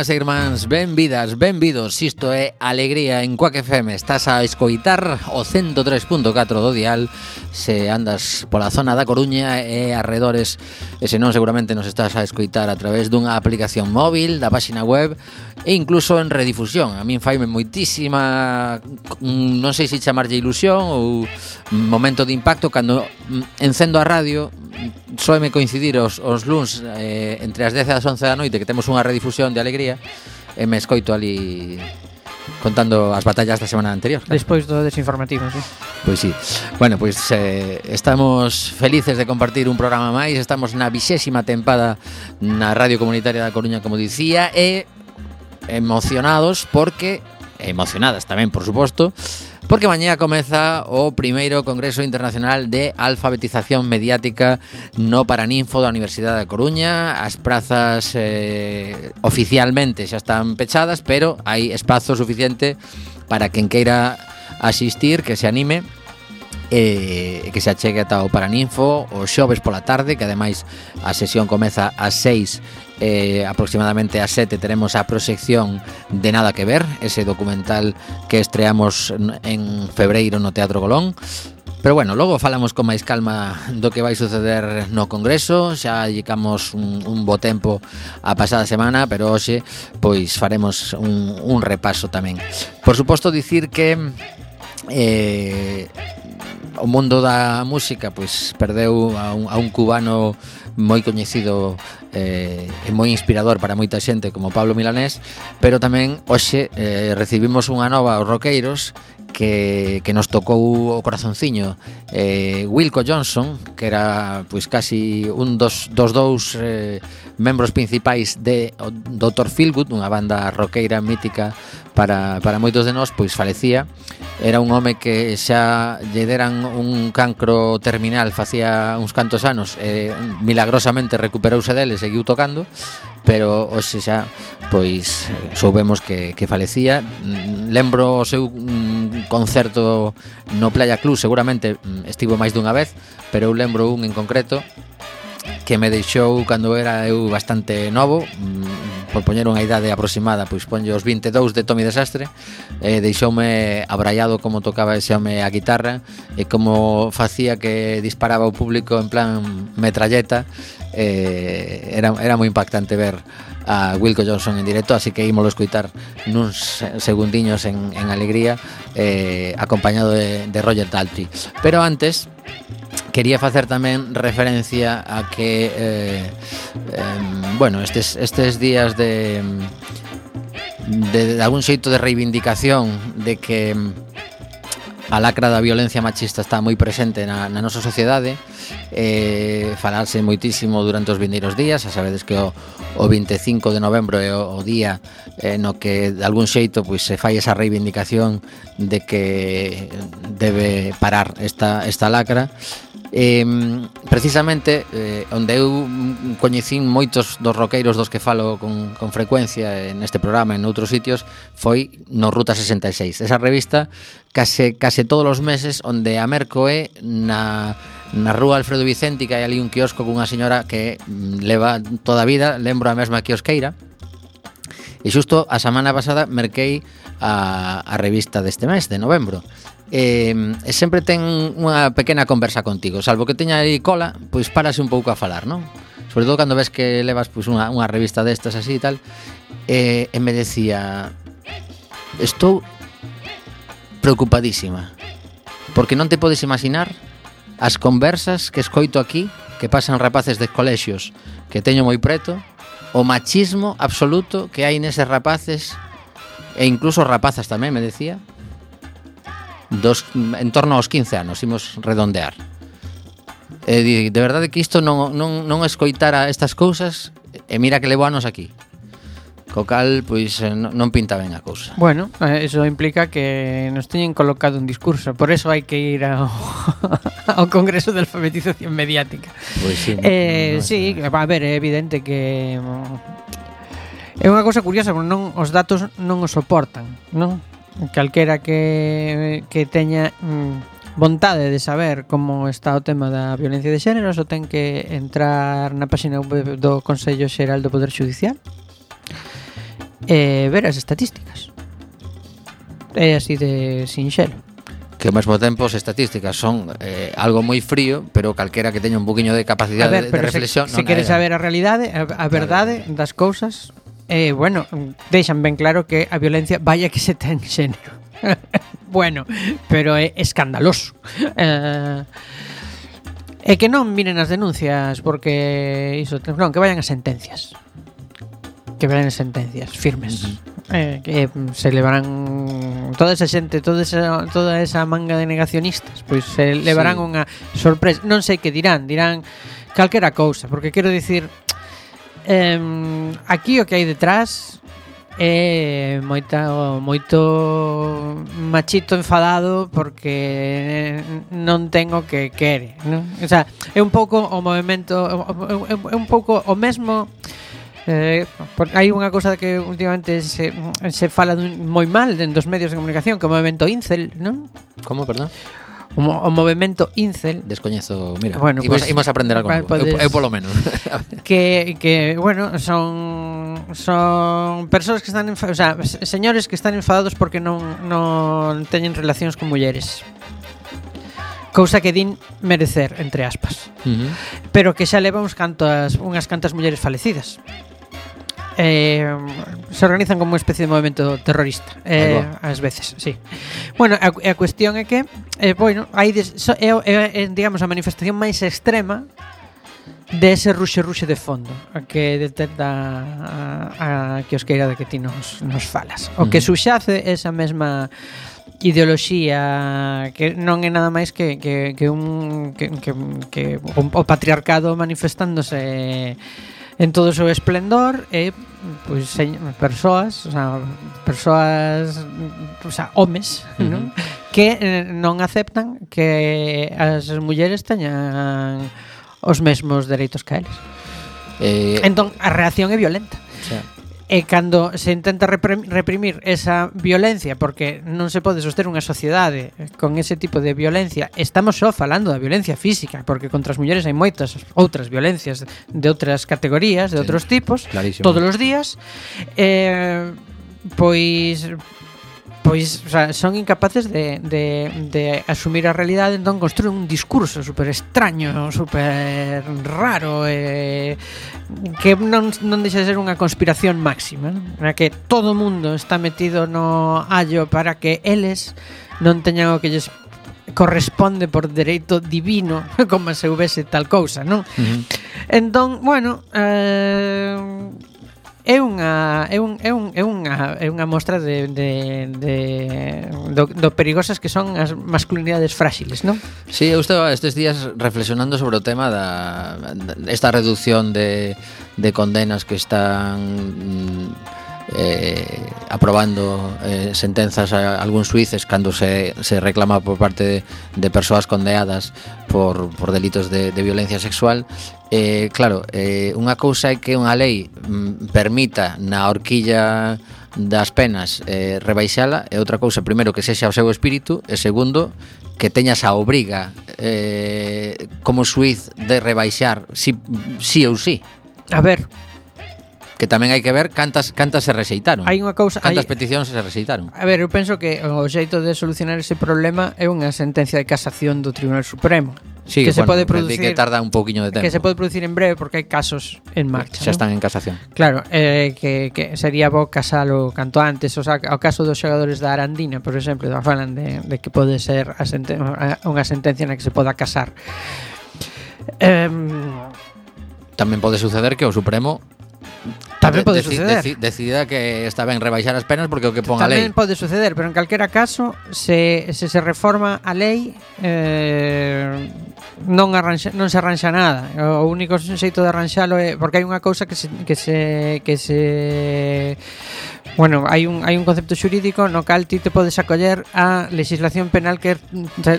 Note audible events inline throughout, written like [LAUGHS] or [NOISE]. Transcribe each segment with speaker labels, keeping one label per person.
Speaker 1: irmás e irmáns, benvidas, benvidos. Isto é Alegría en Coac FM Estás a escoitar o 103.4 do dial. Se andas pola zona da Coruña e arredores E se non seguramente nos estás a escoitar a través dunha aplicación móvil Da páxina web E incluso en redifusión. A min faime moitísima Non sei se chamarlle ilusión ou momento de impacto Cando encendo a radio soeme coincidir os, os luns eh, entre as 10 e as 11 da noite que temos unha redifusión de alegría e me escoito ali contando as batallas da semana anterior. Claro.
Speaker 2: Despois do desinformativo, sí.
Speaker 1: Pois sí. Bueno, pois eh, estamos felices de compartir un programa máis, estamos na vixésima tempada na Radio Comunitaria da Coruña, como dicía, e emocionados porque, emocionadas tamén, por suposto, porque mañá comeza o primeiro Congreso Internacional de Alfabetización Mediática no Paraninfo da Universidade da Coruña. As prazas eh, oficialmente xa están pechadas, pero hai espazo suficiente para quen queira asistir, que se anime eh, que se achegue ata o Paraninfo o xoves pola tarde, que ademais a sesión comeza ás 6 eh, aproximadamente a 7 teremos a proxección de Nada que ver, ese documental que estreamos en febreiro no Teatro Colón. Pero bueno, logo falamos con máis calma do que vai suceder no Congreso Xa llegamos un, un bo tempo a pasada semana Pero hoxe, pois, faremos un, un repaso tamén Por suposto, dicir que eh, o mundo da música pois perdeu a un, a un cubano moi coñecido eh, e moi inspirador para moita xente como Pablo Milanés, pero tamén hoxe eh, recibimos unha nova aos Roqueiros que, que nos tocou o corazonciño eh, Wilco Johnson que era pois casi un dos, dos dous eh, membros principais de o, Dr. Philgood unha banda roqueira mítica para, para moitos de nós pois falecía Era un home que xa lle deran un cancro terminal facía uns cantos anos e milagrosamente recuperouse dele, seguiu tocando pero hoxe xa pois soubemos que, que falecía. Lembro o seu un concerto no Playa Club seguramente mm, estivo máis dunha vez pero eu lembro un en concreto que me deixou cando era eu bastante novo mm, por poñer unha idade aproximada, pois ponlle os 22 de Tommy Desastre, eh, deixoume abraiado como tocaba ese home a guitarra e como facía que disparaba o público en plan metralleta, eh, era, era moi impactante ver a Wilco Johnson en directo, así que ímolo escoitar nuns segundiños en, en alegría, eh, acompañado de, de Roger Daltrey. Pero antes, Quería facer tamén referencia a que eh, eh, bueno, estes estes días de de, de algún xeito de reivindicación de que a lacra da violencia machista está moi presente na, na nosa sociedade eh, falarse moitísimo durante os vindeiros días a sabedes que o, o 25 de novembro é o, o día eh, no que de algún xeito pois, se fai esa reivindicación de que debe parar esta, esta lacra Eh, precisamente eh, onde eu coñecín moitos dos roqueiros dos que falo con, con frecuencia neste programa e en outros sitios foi no Ruta 66 esa revista case, case todos os meses onde a Merco é na, na rúa Alfredo Vicente que hai ali un quiosco cunha señora que mm, leva toda a vida lembro a mesma quiosqueira E xusto a semana pasada merquei a, a revista deste mes, de novembro eh, e sempre ten unha pequena conversa contigo, salvo que teña aí cola, pois parase un pouco a falar, non? Sobre todo cando ves que levas pois, unha, unha revista destas así e tal, eh, e me decía, estou preocupadísima, porque non te podes imaginar as conversas que escoito aquí que pasan rapaces de colexios que teño moi preto, o machismo absoluto que hai neses rapaces e incluso rapazas tamén, me decía, dos, en torno aos 15 anos, imos redondear. E de verdade que isto non, non, non escoitara estas cousas e mira que levo anos aquí. Co cal, pois, eh, non pinta ben a cousa.
Speaker 2: Bueno, eh, eso implica que nos teñen colocado un discurso. Por eso hai que ir ao, [LAUGHS] ao Congreso de Alfabetización Mediática.
Speaker 1: Pois sí.
Speaker 2: Eh,
Speaker 1: no, no
Speaker 2: sí, a ver, é evidente que... É unha cousa curiosa, porque non, os datos non os soportan, non? calquera que, que teña mm, vontade de saber como está o tema da violencia de xénero só ten que entrar na páxina web do Consello Xeral do Poder Judicial e ver as estatísticas. É así de sinxelo.
Speaker 1: Que ao mesmo tempo as estatísticas son eh, algo moi frío, pero calquera que teña un buquiño de capacidade
Speaker 2: a ver,
Speaker 1: de, de reflexión...
Speaker 2: Se, non se quere saber a realidade, a, a verdade das cousas, eh, bueno, deixan ben claro que a violencia vaya que se ten xénero. [LAUGHS] bueno, pero é escandaloso. [LAUGHS] Eh, e que non miren as denuncias porque iso, non, que vayan as sentencias. Que vayan as sentencias firmes. Uh -huh. Eh, que eh, se levarán toda esa xente, toda esa, toda esa manga de negacionistas, pois se levarán sí. unha sorpresa. Non sei que dirán, dirán calquera cousa, porque quero dicir Eh, aquí o que hai detrás é moita, moito machito enfadado porque non ten o que quere non? O sea, é un pouco o movemento é un pouco o mesmo Eh, hai unha cousa que últimamente se, se fala dun, moi mal en dos medios de comunicación que é o movimento incel, non?
Speaker 1: Como, perdón?
Speaker 2: o, o movimento incel
Speaker 1: Descoñezo, mira,
Speaker 2: bueno,
Speaker 1: imos,
Speaker 2: pues,
Speaker 1: imos aprender algo novo podes, eu, eu polo menos [LAUGHS]
Speaker 2: que, que, bueno, son son persoas que están o sea, señores que están enfadados porque non, non teñen relacións con mulleres cousa que din merecer, entre aspas.
Speaker 1: Uh -huh.
Speaker 2: Pero que xa leva uns cantas, unhas cantas mulleres falecidas eh, se organizan como unha especie de movimento terrorista eh, ás veces, sí. Bueno, a, a cuestión é que eh, bueno, hai des, so, é, é, é, digamos a manifestación máis extrema de ese ruxe ruxe de fondo a que detecta a, a quiosqueira de que ti nos, nos falas. O que suxace esa mesma ideoloxía que non é nada máis que, que, que un que, que, que o, o patriarcado manifestándose en todo o seu esplendor e pois persoas, o sea, persoas, o sea, homes, uh -huh. non? que eh, non aceptan que as mulleres teñan os mesmos dereitos que eles. Eh... Entón, a reacción é violenta.
Speaker 1: O sea.
Speaker 2: E cando se intenta reprimir esa violencia porque non se pode soster unha sociedade con ese tipo de violencia, estamos só falando da violencia física, porque contra as mulleres hai moitas outras violencias de outras categorías, de outros tipos,
Speaker 1: clarísimo.
Speaker 2: todos os días. Eh, pois pois o sea, son incapaces de, de, de asumir a realidade entón construen un discurso super extraño super raro eh, que non, non deixa de ser unha conspiración máxima non? na que todo o mundo está metido no allo para que eles non teñan o que lles corresponde por dereito divino [LAUGHS] como se houvese tal cousa, non?
Speaker 1: Uh -huh.
Speaker 2: Entón, bueno, eh, unha é un é un é unha é unha mostra de de de do, do perigosas que son as masculinidades fráxiles, non?
Speaker 1: Si, sí, eu estaba estes días reflexionando sobre o tema da, da esta reducción de de condenas que están mm, eh, aprobando eh, sentenzas a algúns suíces cando se, se reclama por parte de, de persoas condeadas por, por delitos de, de violencia sexual. Eh, claro, eh, unha cousa é que unha lei mm, permita na horquilla das penas eh, rebaixala e outra cousa, primeiro, que sexa o seu espírito e segundo, que teñas a obriga eh, como suiz de rebaixar si, si ou si.
Speaker 2: A ver,
Speaker 1: Que tamén hai que ver cantas cantas se rexeitaron.
Speaker 2: Hai unha cousa,
Speaker 1: cantas peticións se rexeitaron.
Speaker 2: A ver, eu penso que o xeito de solucionar ese problema é unha sentencia de casación do Tribunal Supremo.
Speaker 1: Sí,
Speaker 2: que
Speaker 1: bueno, se pode
Speaker 2: producir
Speaker 1: que tarda un poquinho de tempo.
Speaker 2: Que se pode producir en breve porque hai casos en marcha.
Speaker 1: Xa están ¿no? en casación.
Speaker 2: Claro, eh, que, que sería bo casalo canto antes, o sea, o caso dos xogadores da Arandina, por exemplo, falan de, de que pode ser a senten unha sentencia na que se poda casar. Eh,
Speaker 1: Tamén pode suceder que o Supremo
Speaker 2: Tamén pode
Speaker 1: deci,
Speaker 2: suceder.
Speaker 1: Deci, decidida que está ben rebaixar as penas porque o que pon a lei.
Speaker 2: Tamén pode suceder, pero en calquera caso, se, se se reforma a lei, eh, non arranxa, non se arranxa nada. O único xeito de arranxalo é porque hai unha cousa que se, que se que se Bueno, hai un hai un concepto xurídico no cal ti te podes acoller a legislación penal que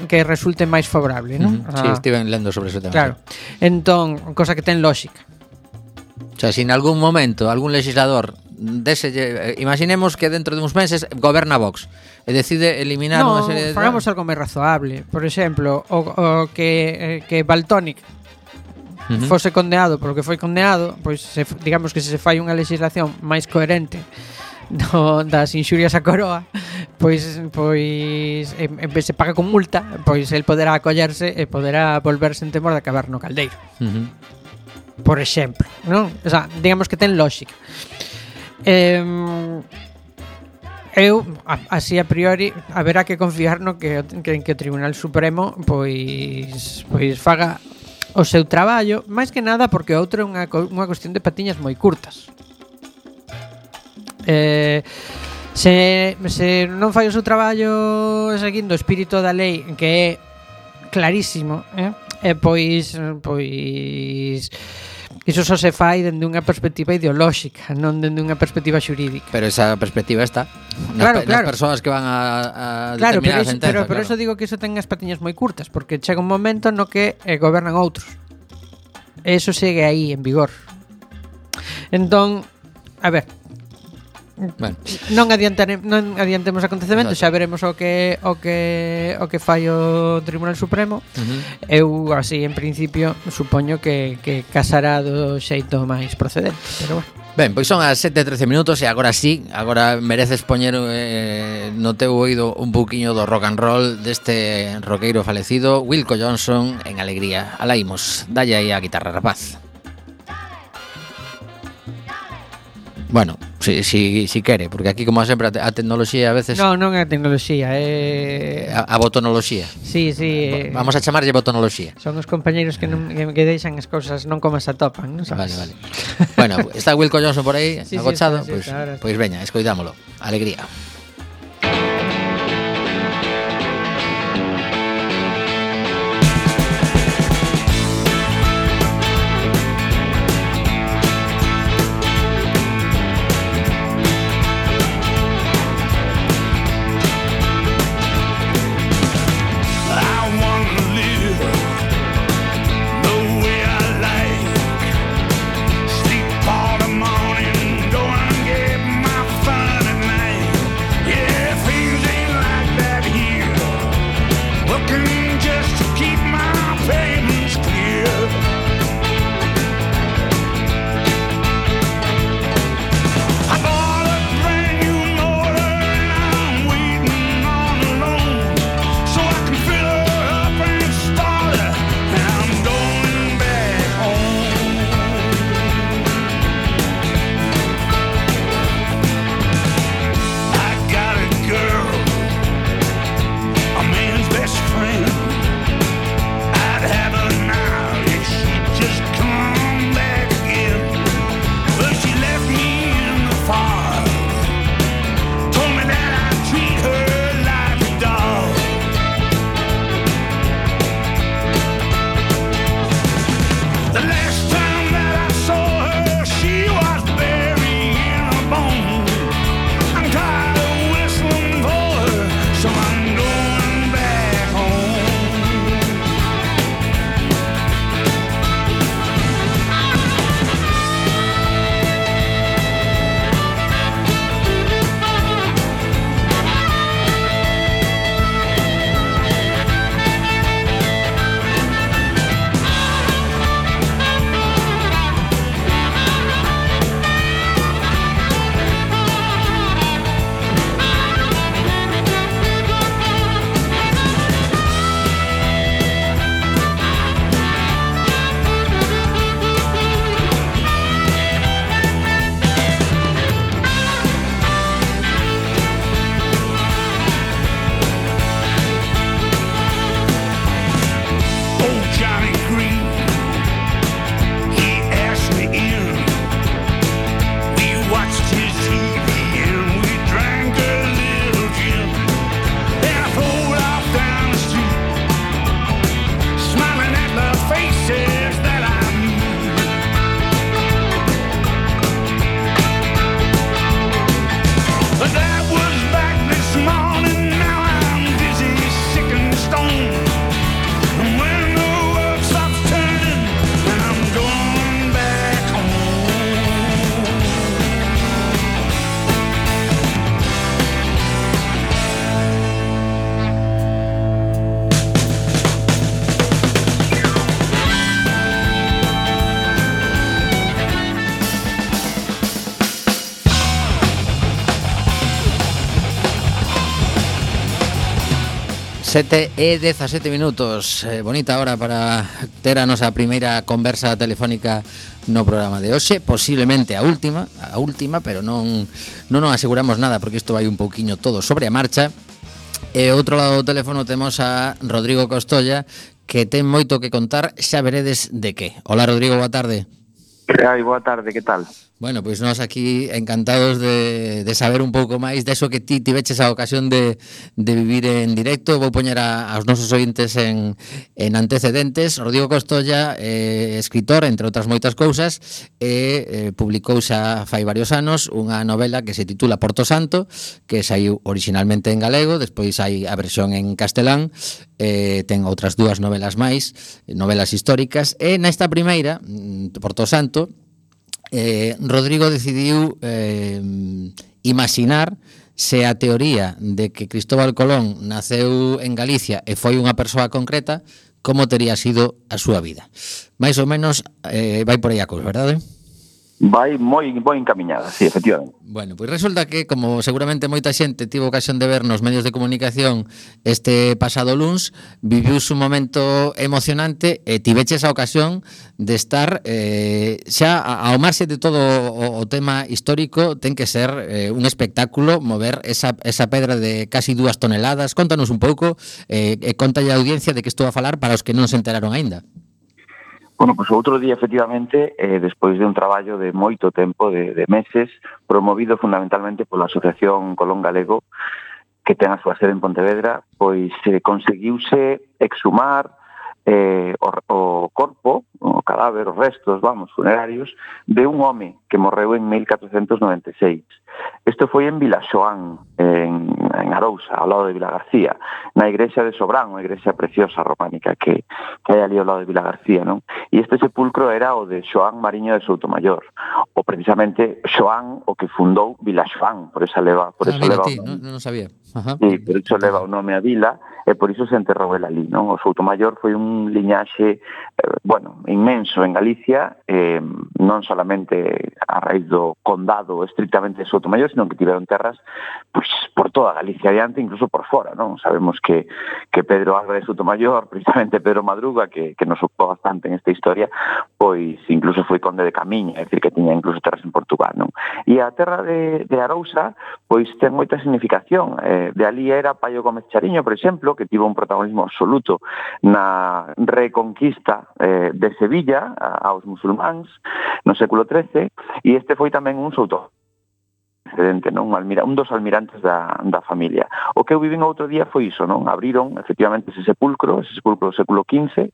Speaker 2: que resulte máis favorable, non?
Speaker 1: Mm -hmm.
Speaker 2: ah.
Speaker 1: Sí, estive lendo sobre ese tema.
Speaker 2: Claro. Entón, cosa que ten lógica.
Speaker 1: O sea, si en algún momento algún legislador dese, imaginemos que dentro de uns meses goberna Vox e decide eliminar
Speaker 2: no,
Speaker 1: unha serie de...
Speaker 2: Fagamos algo máis razoable. Por exemplo, o, o que, eh, que Baltónic fose condenado polo que foi condenado, pois se, digamos que se se fai unha legislación máis coherente do, das inxurias a coroa pois pois en, en vez se paga con multa pois el poderá acollerse e poderá volverse en temor de acabar no caldeiro
Speaker 1: uh -huh
Speaker 2: por exemplo, non? O sea, digamos que ten lógica. Eh, eu así a priori haberá que confiar no que que, que o Tribunal Supremo pois pois faga o seu traballo, máis que nada porque o outro é unha unha cuestión de patiñas moi curtas. Eh se se non fai o seu traballo seguindo o espírito da lei que é clarísimo, eh? eh pois pois Iso só se fai dende unha perspectiva ideolóxica, non dende unha perspectiva xurídica.
Speaker 1: Pero esa perspectiva está nas,
Speaker 2: claro,
Speaker 1: pe
Speaker 2: claro.
Speaker 1: nas persoas que van a, a
Speaker 2: claro,
Speaker 1: determinar
Speaker 2: pero,
Speaker 1: a sentenza.
Speaker 2: Pero, pero
Speaker 1: claro.
Speaker 2: eso digo que iso ten as patiñas moi curtas, porque chega un momento no que eh, gobernan outros. Eso segue aí en vigor. Entón, a ver,
Speaker 1: Bueno.
Speaker 2: Non adiantare, non adiantemos acontecementos,
Speaker 1: Exacto.
Speaker 2: xa veremos o que o que o que fai o Tribunal Supremo.
Speaker 1: Uh -huh.
Speaker 2: Eu así en principio supoño que que casará do xeito máis procedente, pero bueno.
Speaker 1: Ben, pois son as 7:13 minutos e agora sí, agora mereces poñer eh, no teu oído un buquiño do rock and roll deste roqueiro falecido, Wilco Johnson, en alegría. Alaimos, dalle aí a guitarra, rapaz. Bueno, si, si, si quere, porque aquí como sempre a tecnoloxía a veces
Speaker 2: Non, non é a tecnoloxía, é
Speaker 1: a, a botonoloxía.
Speaker 2: Sí, sí. Eh.
Speaker 1: Vamos a chamarlle botonoloxía.
Speaker 2: Son os compañeiros que non que, que deixan as cousas non como se atopan, non sabes?
Speaker 1: Vale, vale. bueno, está Wilco Johnson por aí, [LAUGHS]
Speaker 2: sí,
Speaker 1: agochado, sí,
Speaker 2: está, sí,
Speaker 1: pois
Speaker 2: pues,
Speaker 1: pois pues veña, escoitámolo. Alegría. 7 e 17 minutos. Eh, Bonita hora para ter a nosa primeira conversa telefónica no programa de hoxe Posiblemente a última, a última pero non, non nos aseguramos nada Porque isto vai un pouquiño todo sobre a marcha. E outro lado do teléfono temos a Rodrigo Costolla Que ten moito que contar, xa veredes de que. Hola Rodrigo, boa tarde.
Speaker 3: Hai, boa tarde, que tal?
Speaker 1: Bueno, pois nós aquí encantados de, de saber un pouco máis deso que ti tiveches a ocasión de, de vivir en directo. Vou poñer a, aos nosos ointes en, en antecedentes. Rodrigo Costolla, eh, escritor, entre outras moitas cousas, e eh, publicou xa fai varios anos unha novela que se titula Porto Santo, que saiu originalmente en galego, despois hai a versión en castelán, eh, ten outras dúas novelas máis, novelas históricas, e nesta primeira, mm, Porto Santo, eh, Rodrigo decidiu eh, imaginar se a teoría de que Cristóbal Colón naceu en Galicia e foi unha persoa concreta, como tería sido a súa vida. Mais ou menos eh, vai por aí a cousa, verdade?
Speaker 3: Vai moi moi encaminhada, sí, efectivamente.
Speaker 1: Bueno, pois resulta que, como seguramente moita xente tivo ocasión de ver nos medios de comunicación este pasado luns, viviu un momento emocionante e tiveches a ocasión de estar eh, xa ao marxe de todo o, o tema histórico, ten que ser eh, un espectáculo mover esa, esa pedra de casi dúas toneladas. Contanos un pouco eh, e contalle a audiencia de que estou a falar para os que non se enteraron aínda.
Speaker 3: Bueno, pois outro día efectivamente, eh, despois de un traballo de moito tempo, de, de meses, promovido fundamentalmente pola Asociación Colón Galego, que ten a súa sede en Pontevedra, pois eh, conseguiuse exhumar eh, o, o corpo, o cadáver, os restos, vamos, funerarios, de un home que morreu en 1496. Isto foi en Vilaxoán, en Arousa, ao lado de Vila García, na igrexa de Sobrán, unha igrexa preciosa románica que, que hai ali ao lado de Vila García, non? E este sepulcro era o de Xoán Mariño de Soutomayor, o precisamente Xoán o que fundou Vila Xoán, por esa leva, por
Speaker 1: ah,
Speaker 3: eso leva,
Speaker 1: ti, non, non sabía. Ajá.
Speaker 3: Sí, por iso leva o nome a vila e por iso se enterrou el ali, non? O Soutomayor foi un liñaxe, eh, bueno, inmenso en Galicia, eh, non solamente a raíz do condado estrictamente de Soutomayor, sino que tiveron terras pois, por toda Galicia adiante, incluso por fora, non? Sabemos que, que Pedro Álvarez Soutomayor, [LAUGHS] precisamente Pedro Madruga, que, que nos ocupou bastante en esta historia, pois incluso foi conde de Camiña, é dicir, que tiña incluso terras en Portugal, non? E a terra de, de Arousa, pois ten moita significación. Eh, de ali era Paio Gómez Chariño, por exemplo, que tivo un protagonismo absoluto na reconquista eh, de Sevilla aos musulmáns no século XIII e este foi tamén un souto precedente, non? Un, almira, un dos almirantes da, da familia. O que eu vivín outro día foi iso, non? Abriron, efectivamente, ese sepulcro, ese sepulcro do século XV, e,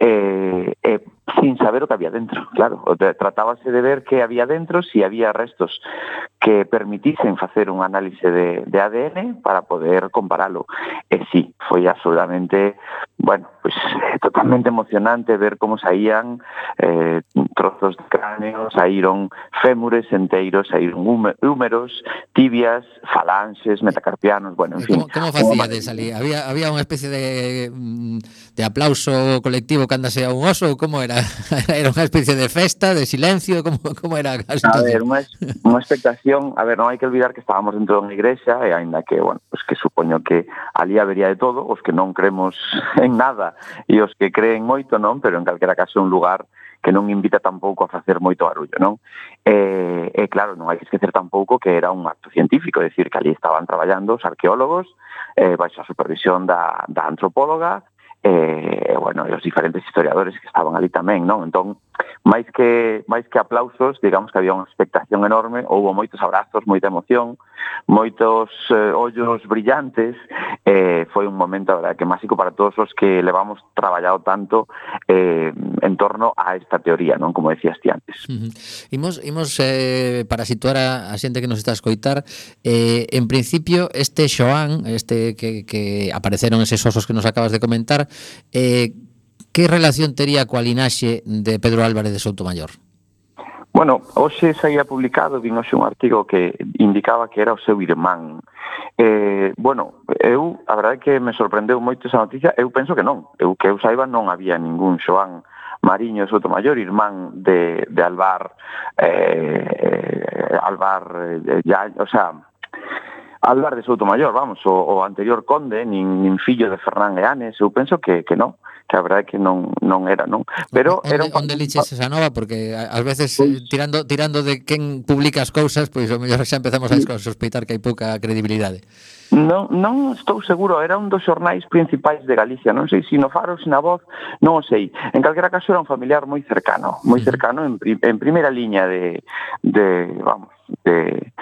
Speaker 3: eh, e eh, sin saber o que había dentro, claro. Tratábase de ver que había dentro, si había restos que permitisen facer un análise de, de ADN para poder comparalo. E sí, foi absolutamente, bueno, pues totalmente emocionante ver como saían eh, trozos de cráneo, saíron fémures enteiros, saíron húmeros, tibias, falanges, metacarpianos, bueno, en fin.
Speaker 1: Como facía de salir? Había, había unha especie de, mm, de aplauso colectivo cando se a un oso ou como era? [LAUGHS] era unha especie de festa, de silencio, como, como era a?
Speaker 3: A ver, unha, unha expectación, a ver, non hai que olvidar que estábamos dentro dunha igrexa e aínda que, bueno, pues que supoño que ali habería de todo, os que non cremos [LAUGHS] en nada e os que creen moito, non, pero en calquera caso un lugar que non invita tampouco a facer moito barullo, non? E, e claro, non hai que esquecer tampouco que era un acto científico, é dicir, que ali estaban traballando os arqueólogos eh, baixo a supervisión da, da antropóloga eh, bueno, e os diferentes historiadores que estaban ali tamén, non? Entón, máis que máis que aplausos, digamos que había unha expectación enorme, houbo moitos abrazos, moita emoción, moitos eh, ollos brillantes, eh, foi un momento a verdade, que máxico para todos os que levamos traballado tanto eh, en torno a esta teoría, non como decías ti antes.
Speaker 1: Uh -huh. Imos, imos eh, para situar a, a xente que nos está a escoitar, eh, en principio este Xoán, este que, que apareceron eses osos que nos acabas de comentar, eh, que relación tería coa linaxe de Pedro Álvarez de Soutomayor?
Speaker 3: Bueno, hoxe saía publicado, vin hoxe un artigo que indicaba que era o seu irmán. Eh, bueno, eu, a verdade que me sorprendeu moito esa noticia, eu penso que non. Eu que eu saiba non había ningún Xoán Mariño de Sotomayor, irmán de, de Alvar, eh, Alvar, eh, ya, o sea, Alvar de Soutomayor, vamos, o, o anterior conde, nin, nin fillo de Fernán e Anes, eu penso que, que non que a verdade que non non era, non. Pero
Speaker 1: onde,
Speaker 3: era un
Speaker 1: onde liches esa nova porque ás veces pues, tirando tirando de quen publica as cousas, pois pues, o mellor xa empezamos a sospeitar que hai pouca credibilidade.
Speaker 3: Non, non estou seguro, era un dos xornais principais de Galicia, non sei se no Faro, se na Voz, non o sei. En calquera caso era un familiar moi cercano, moi cercano en, pri, en primeira liña de, de vamos, de,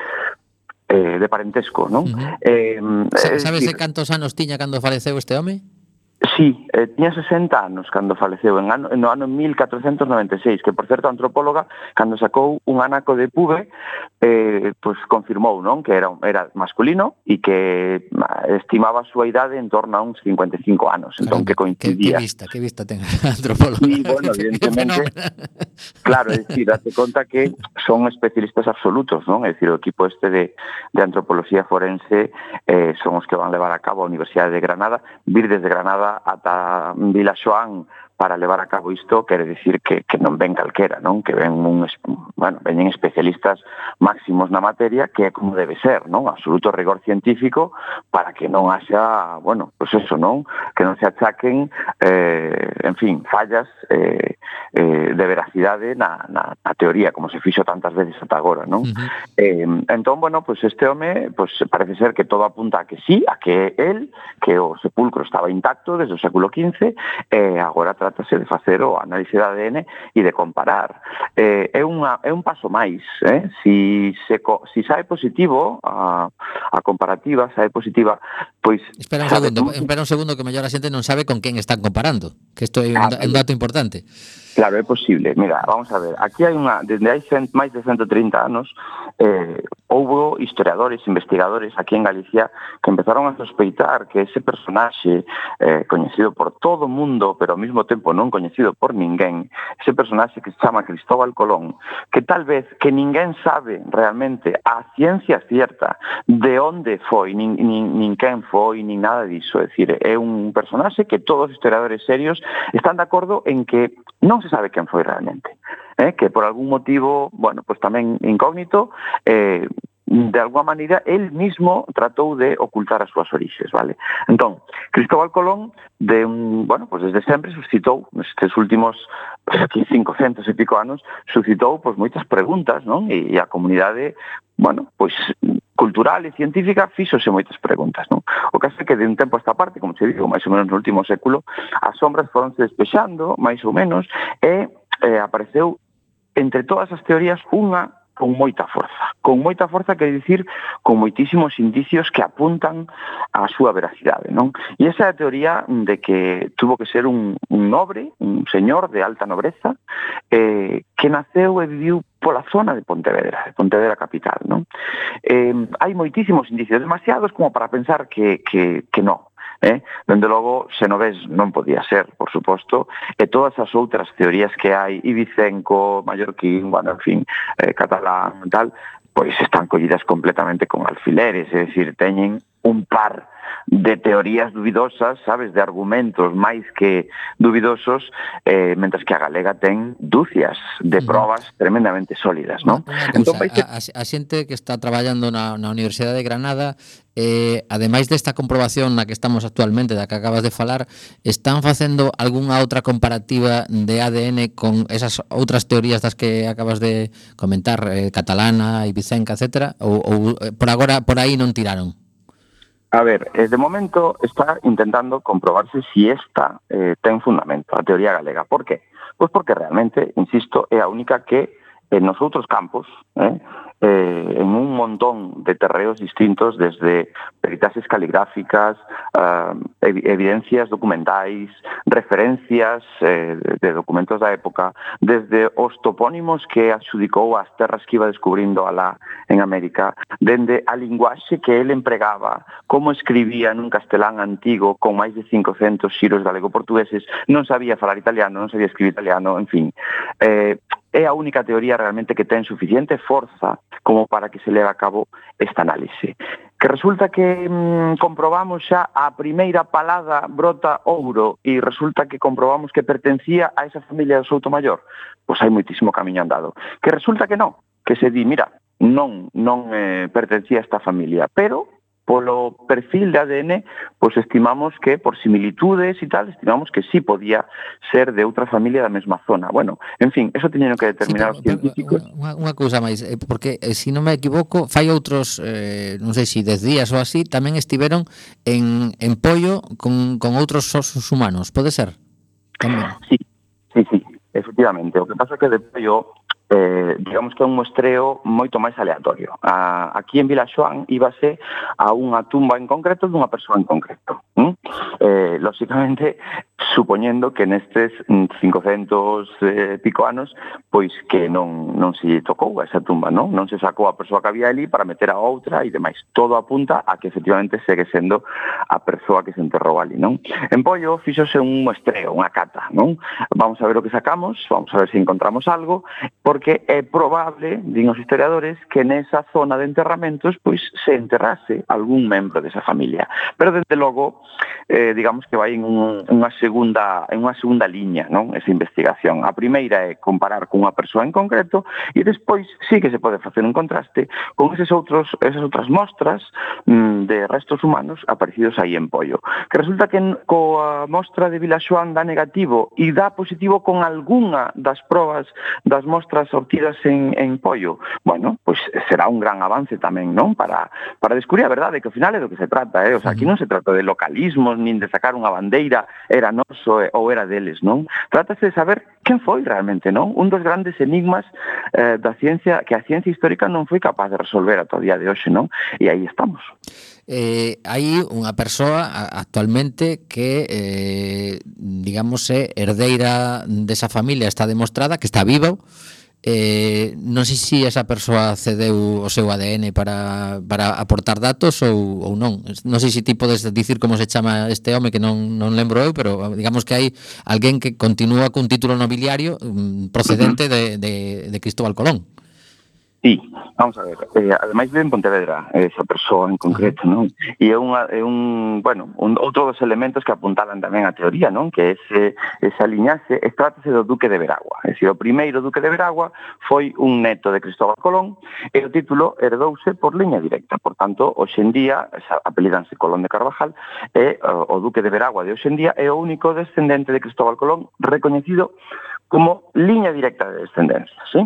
Speaker 3: eh, de parentesco, non?
Speaker 1: Uh eh, -huh.
Speaker 3: eh,
Speaker 1: sabes decir, cantos anos tiña cando faleceu este home?
Speaker 3: Sí, eh, tiña 60 anos cando faleceu, en ano, no ano 1496, que por certo a antropóloga, cando sacou un anaco de pube, eh, pues confirmou non que era, era masculino e que estimaba a súa idade en torno a uns 55 anos, entón claro, que coincidía.
Speaker 1: Que, que vista, que vista ten a antropóloga.
Speaker 3: Sí, bueno, [LAUGHS] evidentemente, claro, é dicir, date conta que son especialistas absolutos, non? É dicir, o equipo este de, de antropoloxía forense eh, son os que van levar a cabo a Universidade de Granada, vir desde Granada ata Vilaxoán para levar a cabo isto quere dicir que, que non ven calquera, non? Que ven un, bueno, veñen especialistas máximos na materia que é como debe ser, non? Absoluto rigor científico para que non haxa, bueno, pois pues eso, non? Que non se achaquen, eh, en fin, fallas eh, eh, de veracidade na, na, na teoría, como se fixo tantas veces ata agora, non? Uh -huh. eh, entón, bueno, pues este home, pues parece ser que todo apunta a que sí, a que él, que o sepulcro estaba intacto desde o século XV, e eh, agora trátase de facer o análise de ADN e de comparar. Eh, é, unha, é un paso máis. Eh? Si, se, si sae positivo a, a comparativa, sae positiva, pois...
Speaker 1: Espera un segundo, tú... espera un segundo que mellor a xente non sabe con quen están comparando, que isto é un, ah, un dato importante.
Speaker 3: Claro, é posible. Mira, vamos a ver, aquí hai unha, desde hai cent, máis de 130 anos, eh, houbo historiadores, investigadores aquí en Galicia que empezaron a sospeitar que ese personaxe eh, coñecido por todo o mundo, pero ao mesmo tempo non coñecido por ninguén, ese personaxe que se chama Cristóbal Colón, que tal vez que ninguén sabe realmente a ciencia cierta de onde foi, nin, nin, nin quen foi, nin nada disso. É dicir, é un personaxe que todos os historiadores serios están de acordo en que non se sabe quen foi realmente. Eh, que por algún motivo, bueno, pues tamén incógnito, eh, de alguma maneira, el mismo tratou de ocultar as súas orixes, vale? Entón, Cristóbal Colón, de un, bueno, pues desde sempre suscitou, nestes últimos pues, 500 e pico anos, suscitou pues, moitas preguntas, non? E, e a comunidade bueno, pois cultural e científica fíxose moitas preguntas, non? O caso é que de un tempo a esta parte, como se digo, máis ou menos no último século, as sombras foronse despexando, máis ou menos, e eh, apareceu entre todas as teorías unha con moita forza. Con moita forza quer dicir con moitísimos indicios que apuntan á súa veracidade, non? E esa é a teoría de que tuvo que ser un, un nobre, un señor de alta nobreza, eh, que naceu e viviu pola zona de Pontevedra, de Pontevedra capital, non? Eh, hai moitísimos indicios, demasiados como para pensar que, que, que non, Eh? Dende logo, Xenovés non podía ser, por suposto, e todas as outras teorías que hai, Ibicenco, Mallorquín, bueno, en fin, eh, catalán, tal, pois están collidas completamente con alfileres, é dicir, teñen un par de teorías dubidosas, sabes, de argumentos máis que dubidosos, eh, mentras que a galega ten dúcias de probas tremendamente sólidas, non?
Speaker 1: Entón, a, a, a xente que está traballando na, na Universidade de Granada eh, ademais desta comprobación na que estamos actualmente, da que acabas de falar, están facendo algunha outra comparativa de ADN con esas outras teorías das que acabas de comentar, eh, catalana, ibicenca, etc., ou, ou eh, por agora por aí non tiraron?
Speaker 3: A ver, eh, de momento está intentando comprobarse si esta eh, ten fundamento, a teoría galega. Por qué? Pois porque realmente, insisto, é a única que en nos outros campos, eh, eh, en un montón de terreos distintos, desde peritases caligráficas, eh, evidencias documentais, referencias eh, de documentos da época, desde os topónimos que adxudicou as terras que iba descubrindo alá en América, dende a linguaxe que ele empregaba, como escribía nun castelán antigo con máis de 500 xiros galego-portugueses, non sabía falar italiano, non sabía escribir italiano, en fin. Eh, é a única teoría realmente que ten suficiente forza como para que se leve a cabo esta análise. Que resulta que mmm, comprobamos xa a primeira palada brota ouro e resulta que comprobamos que pertencía a esa familia do Souto Mayor, pois hai moitísimo camiño andado. Que resulta que non, que se di, mira, non non eh, pertencía a esta familia, pero polo perfil de ADN, pois estimamos que por similitudes e tal, estimamos que sí podía ser de outra familia da mesma zona. Bueno, en fin, eso teñen que determinar sí, pero, os científicos.
Speaker 1: Unha, unha cousa máis, eh, porque se si non me equivoco, fai outros, eh, non sei se si 10 días ou así, tamén estiveron en, en pollo con, con outros osos humanos, pode ser?
Speaker 3: Tamén. Sí, sí, sí, efectivamente. O que pasa é que de pollo eh, digamos que é un muestreo moito máis aleatorio. A, aquí en Vila Xoán íbase a unha tumba en concreto dunha persoa en concreto. Mm? Eh, lóxicamente, supoñendo que nestes mm, 500 eh, pico anos pois que non, non se tocou a esa tumba, non? non se sacou a persoa que había ali para meter a outra e demais. Todo apunta a que efectivamente segue sendo a persoa que se enterrou ali. Non? En Pollo fixose un muestreo, unha cata. Non? Vamos a ver o que sacamos, vamos a ver se encontramos algo, porque é probable, din os historiadores, que nesa zona de enterramentos pois se enterrase algún membro desa familia. Pero desde logo, eh, digamos que vai en unha segunda segunda en unha segunda liña, non? Esa investigación. A primeira é comparar cunha persoa en concreto e despois sí que se pode facer un contraste con eses outros esas outras mostras mm, de restos humanos aparecidos aí en Pollo. Que resulta que coa mostra de Vilaxoán dá negativo e dá positivo con algunha das probas das mostras obtidas en, en Pollo. Bueno, pois pues será un gran avance tamén, non? Para, para descubrir a verdade que ao final é do que se trata, eh? O sea, aquí non se trata de localismos nin de sacar unha bandeira, era nós eh, ou era deles, non? Trátase de saber quen foi realmente, non? Un dos grandes enigmas eh, da ciencia que a ciencia histórica non foi capaz de resolver ata o día de hoxe, non? E aí estamos.
Speaker 1: Eh, hai unha persoa actualmente que eh, digamos é herdeira desa familia, está demostrada que está viva eh, non sei se esa persoa cedeu o seu ADN para, para aportar datos ou, ou non. Non sei se ti podes dicir como se chama este home que non, non lembro eu, pero ah, digamos que hai alguén que continúa cun título nobiliario mm, procedente de, de, de Cristóbal Colón.
Speaker 3: Sí, vamos a ver, eh, ademais vive en Pontevedra eh, esa persoa en concreto, non? E é, unha, é un, bueno, un, outro dos elementos que apuntaban tamén a teoría, non? Que ese, eh, esa liñaxe, es, trátase do Duque de Veragua. É dicir, o primeiro Duque de Veragua foi un neto de Cristóbal Colón e o título herdouse por liña directa. Por tanto, hoxendía, apelidanse Colón de Carvajal, e o, o Duque de Veragua de hoxendía é o único descendente de Cristóbal Colón recoñecido como liña directa de descendencia, ¿sí?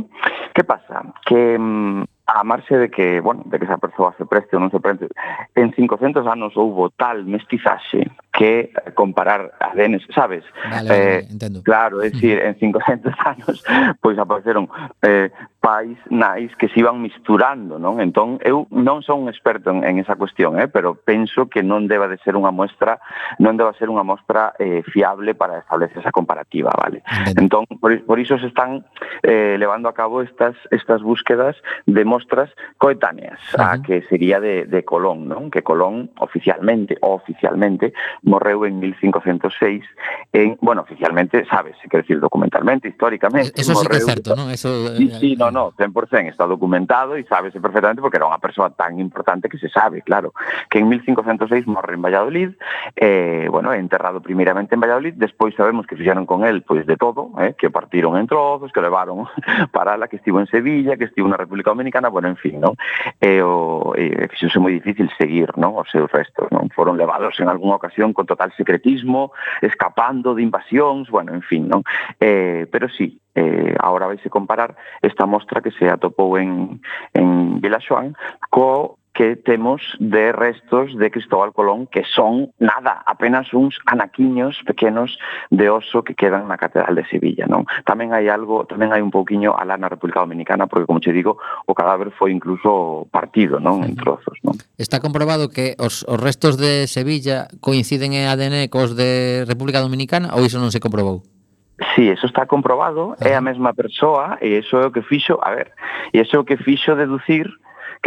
Speaker 3: Que pasa? Que mm, a marxe de que, bueno, de que esa persoa se preste ou non se preste, en 500 anos houbo tal mestizaxe que comparar ADN, sabes?
Speaker 1: Vale, vale eh, entendo.
Speaker 3: Claro, é [LAUGHS] dicir, en 500 anos pois apareceron eh, pais nais que se iban misturando, non? Entón, eu non son un experto en, en esa cuestión, eh? pero penso que non deba de ser unha muestra, non deba ser unha mostra eh, fiable para establecer esa comparativa, vale? Entón, por, por iso se están eh, levando a cabo estas estas búsquedas de mostras coetáneas, uh -huh. a que sería de, de Colón, non? Que Colón oficialmente, oficialmente, morreu en 1506, en, bueno, oficialmente, sabes, quer decir, documentalmente, históricamente,
Speaker 1: Eso morreu, sí que é certo, non? Eso,
Speaker 3: sí, sí, no, No, no, 100% está documentado e sábese perfectamente porque era unha persoa tan importante que se sabe, claro, que en 1506 morre en Valladolid, eh, bueno, é enterrado primeiramente en Valladolid, despois sabemos que fixeron con el pois de todo, eh, que partiron en trozos, que levaron [LAUGHS] para la que estivo en Sevilla, que estivo na República Dominicana, bueno, en fin, non? E o e, fixose moi difícil seguir, non, os seus restos, non? Foron levados en algunha ocasión con total secretismo, escapando de invasións, bueno, en fin, non? Eh, pero sí, eh, ahora vais a comparar esta mostra que se atopou en, en Vilaxoán co que temos de restos de Cristóbal Colón que son nada, apenas uns anaquiños pequenos de oso que quedan na Catedral de Sevilla, non? Tamén hai algo, tamén hai un pouquiño alá na República Dominicana, porque como che digo, o cadáver foi incluso partido, non, en trozos, non?
Speaker 1: Está comprobado que os, os restos de Sevilla coinciden en ADN cos de República Dominicana ou iso non se comprobou?
Speaker 3: Sí, eso está comprobado, é a mesma persoa e iso é o que fixo, a ver, e iso é o que fixo deducir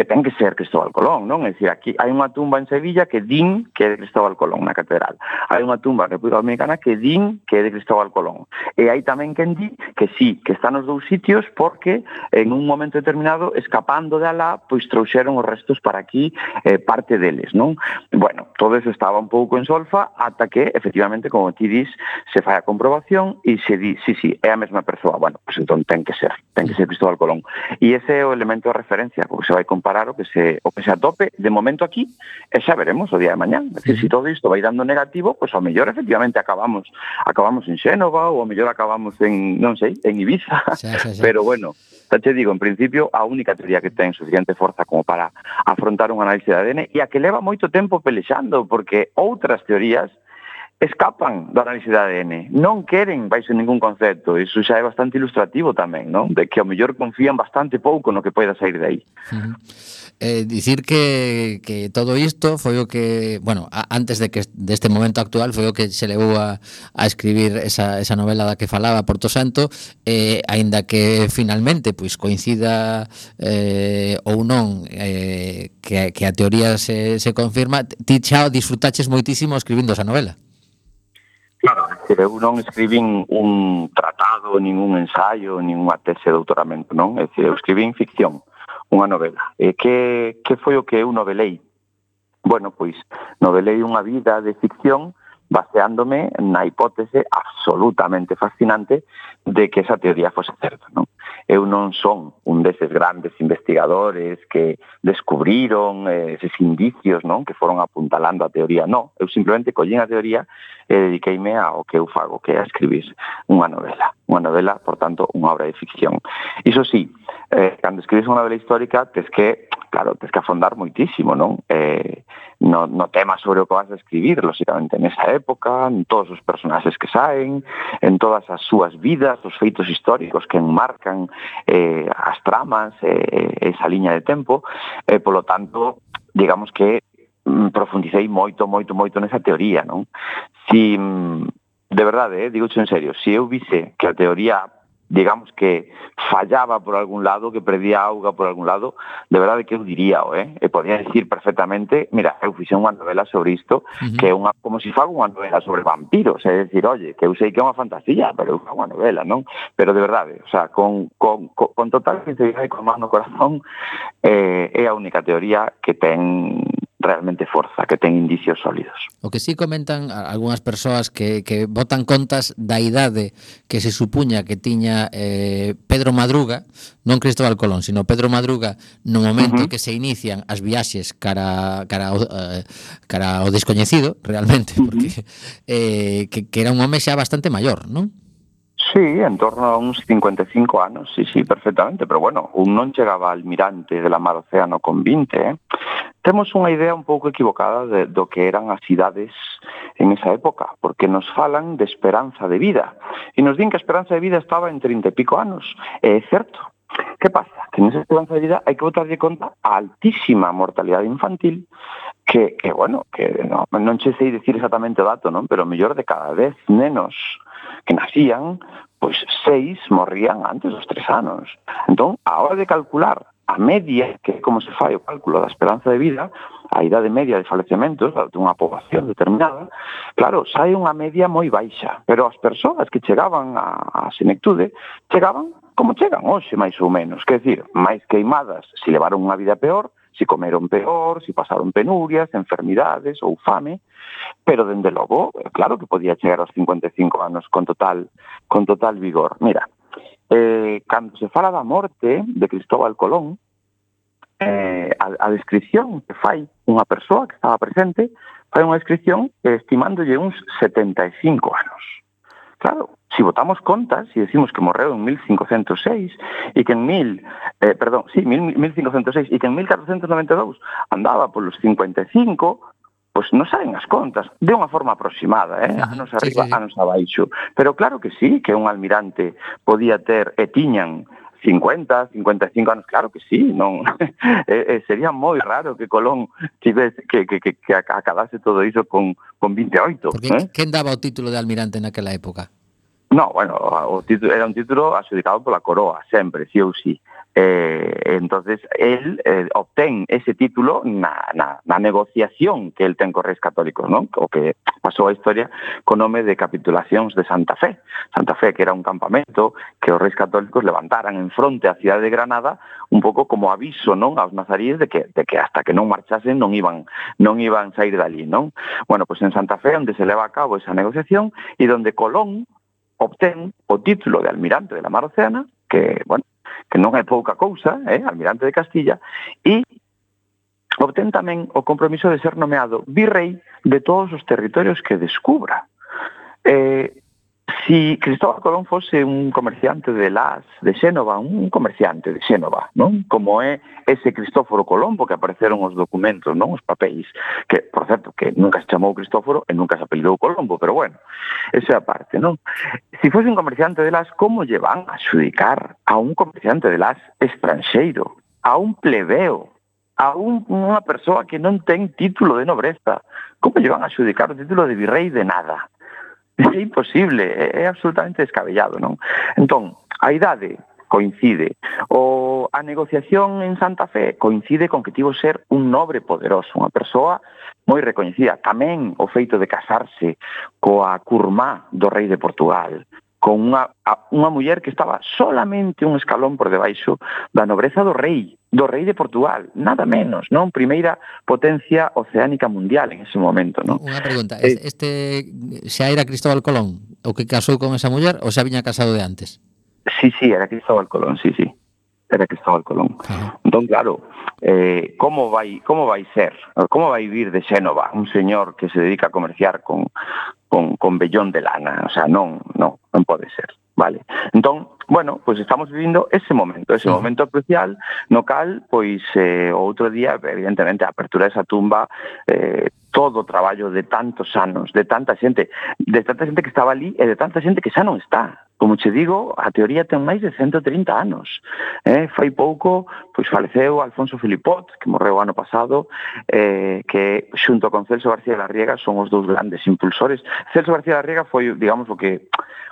Speaker 3: que ten que ser Cristóbal Colón, non? É dicir, aquí hai unha tumba en Sevilla que din que é de Cristóbal Colón na catedral. Hai unha tumba en República Dominicana que din que é de Cristóbal Colón. E hai tamén quen di que sí, que están nos dous sitios porque en un momento determinado, escapando de alá, pois trouxeron os restos para aquí eh, parte deles, non? Bueno, todo eso estaba un pouco en solfa ata que, efectivamente, como ti dis, se fai a comprobación e se di, sí, sí, é a mesma persoa. Bueno, pois entón ten que ser, ten que ser Cristóbal Colón. E ese é o elemento de referencia, porque se vai comparar preparar o que se o que se atope de momento aquí e xa veremos o día de mañá. É dicir, se si todo isto vai dando negativo, pois pues, ao mellor efectivamente acabamos acabamos en Xénova ou ao mellor acabamos en, non sei, en Ibiza. Xa, xa, xa. [LAUGHS] Pero bueno, xa te digo, en principio a única teoría que ten suficiente forza como para afrontar un análise de ADN e a que leva moito tempo pelexando porque outras teorías escapan da análise de ADN. Non queren baixo ningún concepto. Iso xa é bastante ilustrativo tamén, non? De que ao mellor confían bastante pouco no que poida sair de aí. Uh -huh.
Speaker 1: eh, dicir que, que todo isto foi o que, bueno, a, antes de que deste de momento actual foi o que se levou a, a escribir esa, esa novela da que falaba Porto Santo, eh, aínda que finalmente pois coincida eh, ou non eh, que, que a teoría se, se confirma, ti xa disfrutaches moitísimo escribindo esa novela.
Speaker 3: Quer eu non escribín un tratado, nin un ensaio, nin unha tese de doutoramento, non? É dicir, eu escribín ficción, unha novela. E que, que foi o que eu novelei? Bueno, pois, novelei unha vida de ficción baseándome na hipótese absolutamente fascinante de que esa teoría fose certa, non? eu non son un deses grandes investigadores que descubriron eh, eses indicios non que foron apuntalando a teoría, non, eu simplemente collín a teoría e dediqueime ao que eu fago, que é a escribir unha novela, unha novela, por tanto, unha obra de ficción. Iso sí, eh, cando escribes unha novela histórica tes que, claro, tes que afondar moitísimo, non? Eh, no, no tema sobre o que vas a escribir, lóxicamente, nesa época, en todos os personaxes que saen, en todas as súas vidas, os feitos históricos que enmarcan eh, as tramas, eh, eh esa liña de tempo, e eh, polo tanto, digamos que mm, profundicei moito, moito, moito nesa teoría, non? Si, mm, de verdade, eh, digo en serio, se eu vise que a teoría digamos que fallaba por algún lado, que perdía auga por algún lado, de verdade que eu diría, eh? eh e podía dicir perfectamente, mira, eu fixe unha novela sobre isto, uh -huh. que é unha, como se si fago unha novela sobre vampiros, é eh? dicir, oye, que eu sei que é unha fantasía, pero eu fago unha novela, non? Pero de verdade, o sea, con, con, con, con total sinceridade e con mano corazón, eh, é a única teoría que ten realmente forza, que ten indicios sólidos.
Speaker 1: O que sí comentan algunhas persoas que, que botan contas da idade que se supuña que tiña eh, Pedro Madruga, non Cristóbal Colón, sino Pedro Madruga no momento uh -huh. que se inician as viaxes cara cara ao, eh, cara ao descoñecido, realmente, porque uh -huh. eh, que, que era un home xa bastante maior, non?
Speaker 3: Sí, en torno a uns 55 anos, sí, sí, perfectamente, pero bueno, un non chegaba almirante de la mar océano con 20, eh? Temos unha idea un pouco equivocada de, do que eran as cidades en esa época, porque nos falan de esperanza de vida, e nos din que a esperanza de vida estaba en 30 e pico anos, é certo. Que pasa? Que nesa esperanza de vida hai que botarlle conta a altísima mortalidade infantil que, que bueno, que no, non che sei dicir exactamente o dato, non? pero mellor de cada vez nenos que nacían, pois seis morrían antes dos tres anos. Entón, a hora de calcular a media, que é como se fai o cálculo da esperanza de vida, a idade media de falecementos dunha poboación determinada, claro, sai unha media moi baixa, pero as persoas que chegaban á, a senectude chegaban como chegan hoxe, máis ou menos, que decir, máis queimadas, se levaron unha vida peor, si comeron peor, si pasaron penurias, enfermidades ou fame, pero dende logo, claro que podía chegar aos 55 anos con total con total vigor. Mira, eh, cando se fala da morte de Cristóbal Colón, eh, a, a descripción que fai unha persoa que estaba presente fai unha descripción estimándolle uns 75 anos. Claro, si votamos contas e si decimos que morreu en 1506 e que en 1000, eh, perdón, sí, 1506 e que en 1492 andaba polos 55, pois non saben as contas, de unha forma aproximada, eh? anos arriba, sí, sí. anos abaixo. Pero claro que sí, que un almirante podía ter e tiñan 50, 55 anos, claro que sí, non eh, [LAUGHS] eh, sería moi raro que Colón tivese que, que, que, que acabase todo iso con, con 28.
Speaker 1: Porque eh? quen daba o título de almirante naquela época?
Speaker 3: No, bueno, o título, era un título adxudicado pola coroa, sempre, sí ou sí. Eh, entonces el eh, obtén ese título na, na, na negociación que el ten co Reis Católicos, non? O que pasou a historia co nome de capitulacións de Santa Fe. Santa Fe que era un campamento que os Reis Católicos levantaran en fronte á cidade de Granada un pouco como aviso, non, aos nazaríes de que de que hasta que non marchasen non iban non iban sair dali, non? Bueno, pois pues en Santa Fe onde se leva a cabo esa negociación e donde Colón obtén o título de almirante de la Mar Oceana que, bueno, que non é pouca cousa, eh, almirante de Castilla, e obtén tamén o compromiso de ser nomeado virrei de todos os territorios que descubra. Eh, Si Cristóbal Colón fose un comerciante de Las, de Xénova, un comerciante de Xénova, non? Como é ese Cristóforo Colombo que apareceron os documentos, non? Os papéis, que, por certo, que nunca se chamou Cristóforo e nunca se apelidou Colombo, pero bueno, esa é a parte, non? Si fose un comerciante de Las, como lle van a xudicar a un comerciante de Las estranxeiro, a un plebeo, a un, unha persoa que non ten título de nobreza? Como lle van a xudicar o título de virrei de nada? é imposible, é absolutamente descabellado, non? Entón, a idade coincide. O a negociación en Santa Fe coincide con que tivo ser un nobre poderoso, unha persoa moi recoñecida. Tamén o feito de casarse coa curmá do rei de Portugal, con unha, unha muller que estaba solamente un escalón por debaixo da nobreza do rei do rei de Portugal, nada menos, non? Primeira potencia oceánica mundial en ese momento, non?
Speaker 1: Unha pregunta, eh, este xa era Cristóbal Colón o que casou con esa muller ou xa viña casado de antes?
Speaker 3: Sí, sí, era Cristóbal Colón, sí, sí. Era Cristóbal Colón. Ajá. Entón, claro, eh, como vai como vai ser, como vai vir de Xénova un señor que se dedica a comerciar con, con, con vellón de lana? O sea, non, non, non pode ser, vale? Entón, bueno, pois pues estamos vivindo ese momento, ese momento crucial no cal, pois, eh, outro día, evidentemente, a apertura desa tumba eh, todo o traballo de tantos anos, de tanta xente, de tanta xente que estaba ali e de tanta xente que xa non está. Como che digo, a teoría ten máis de 130 anos. Eh, fai pouco, pois faleceu Alfonso Filipot, que morreu ano pasado, eh, que xunto con Celso García de la Riega son os dous grandes impulsores. Celso García de la Riega foi, digamos, o que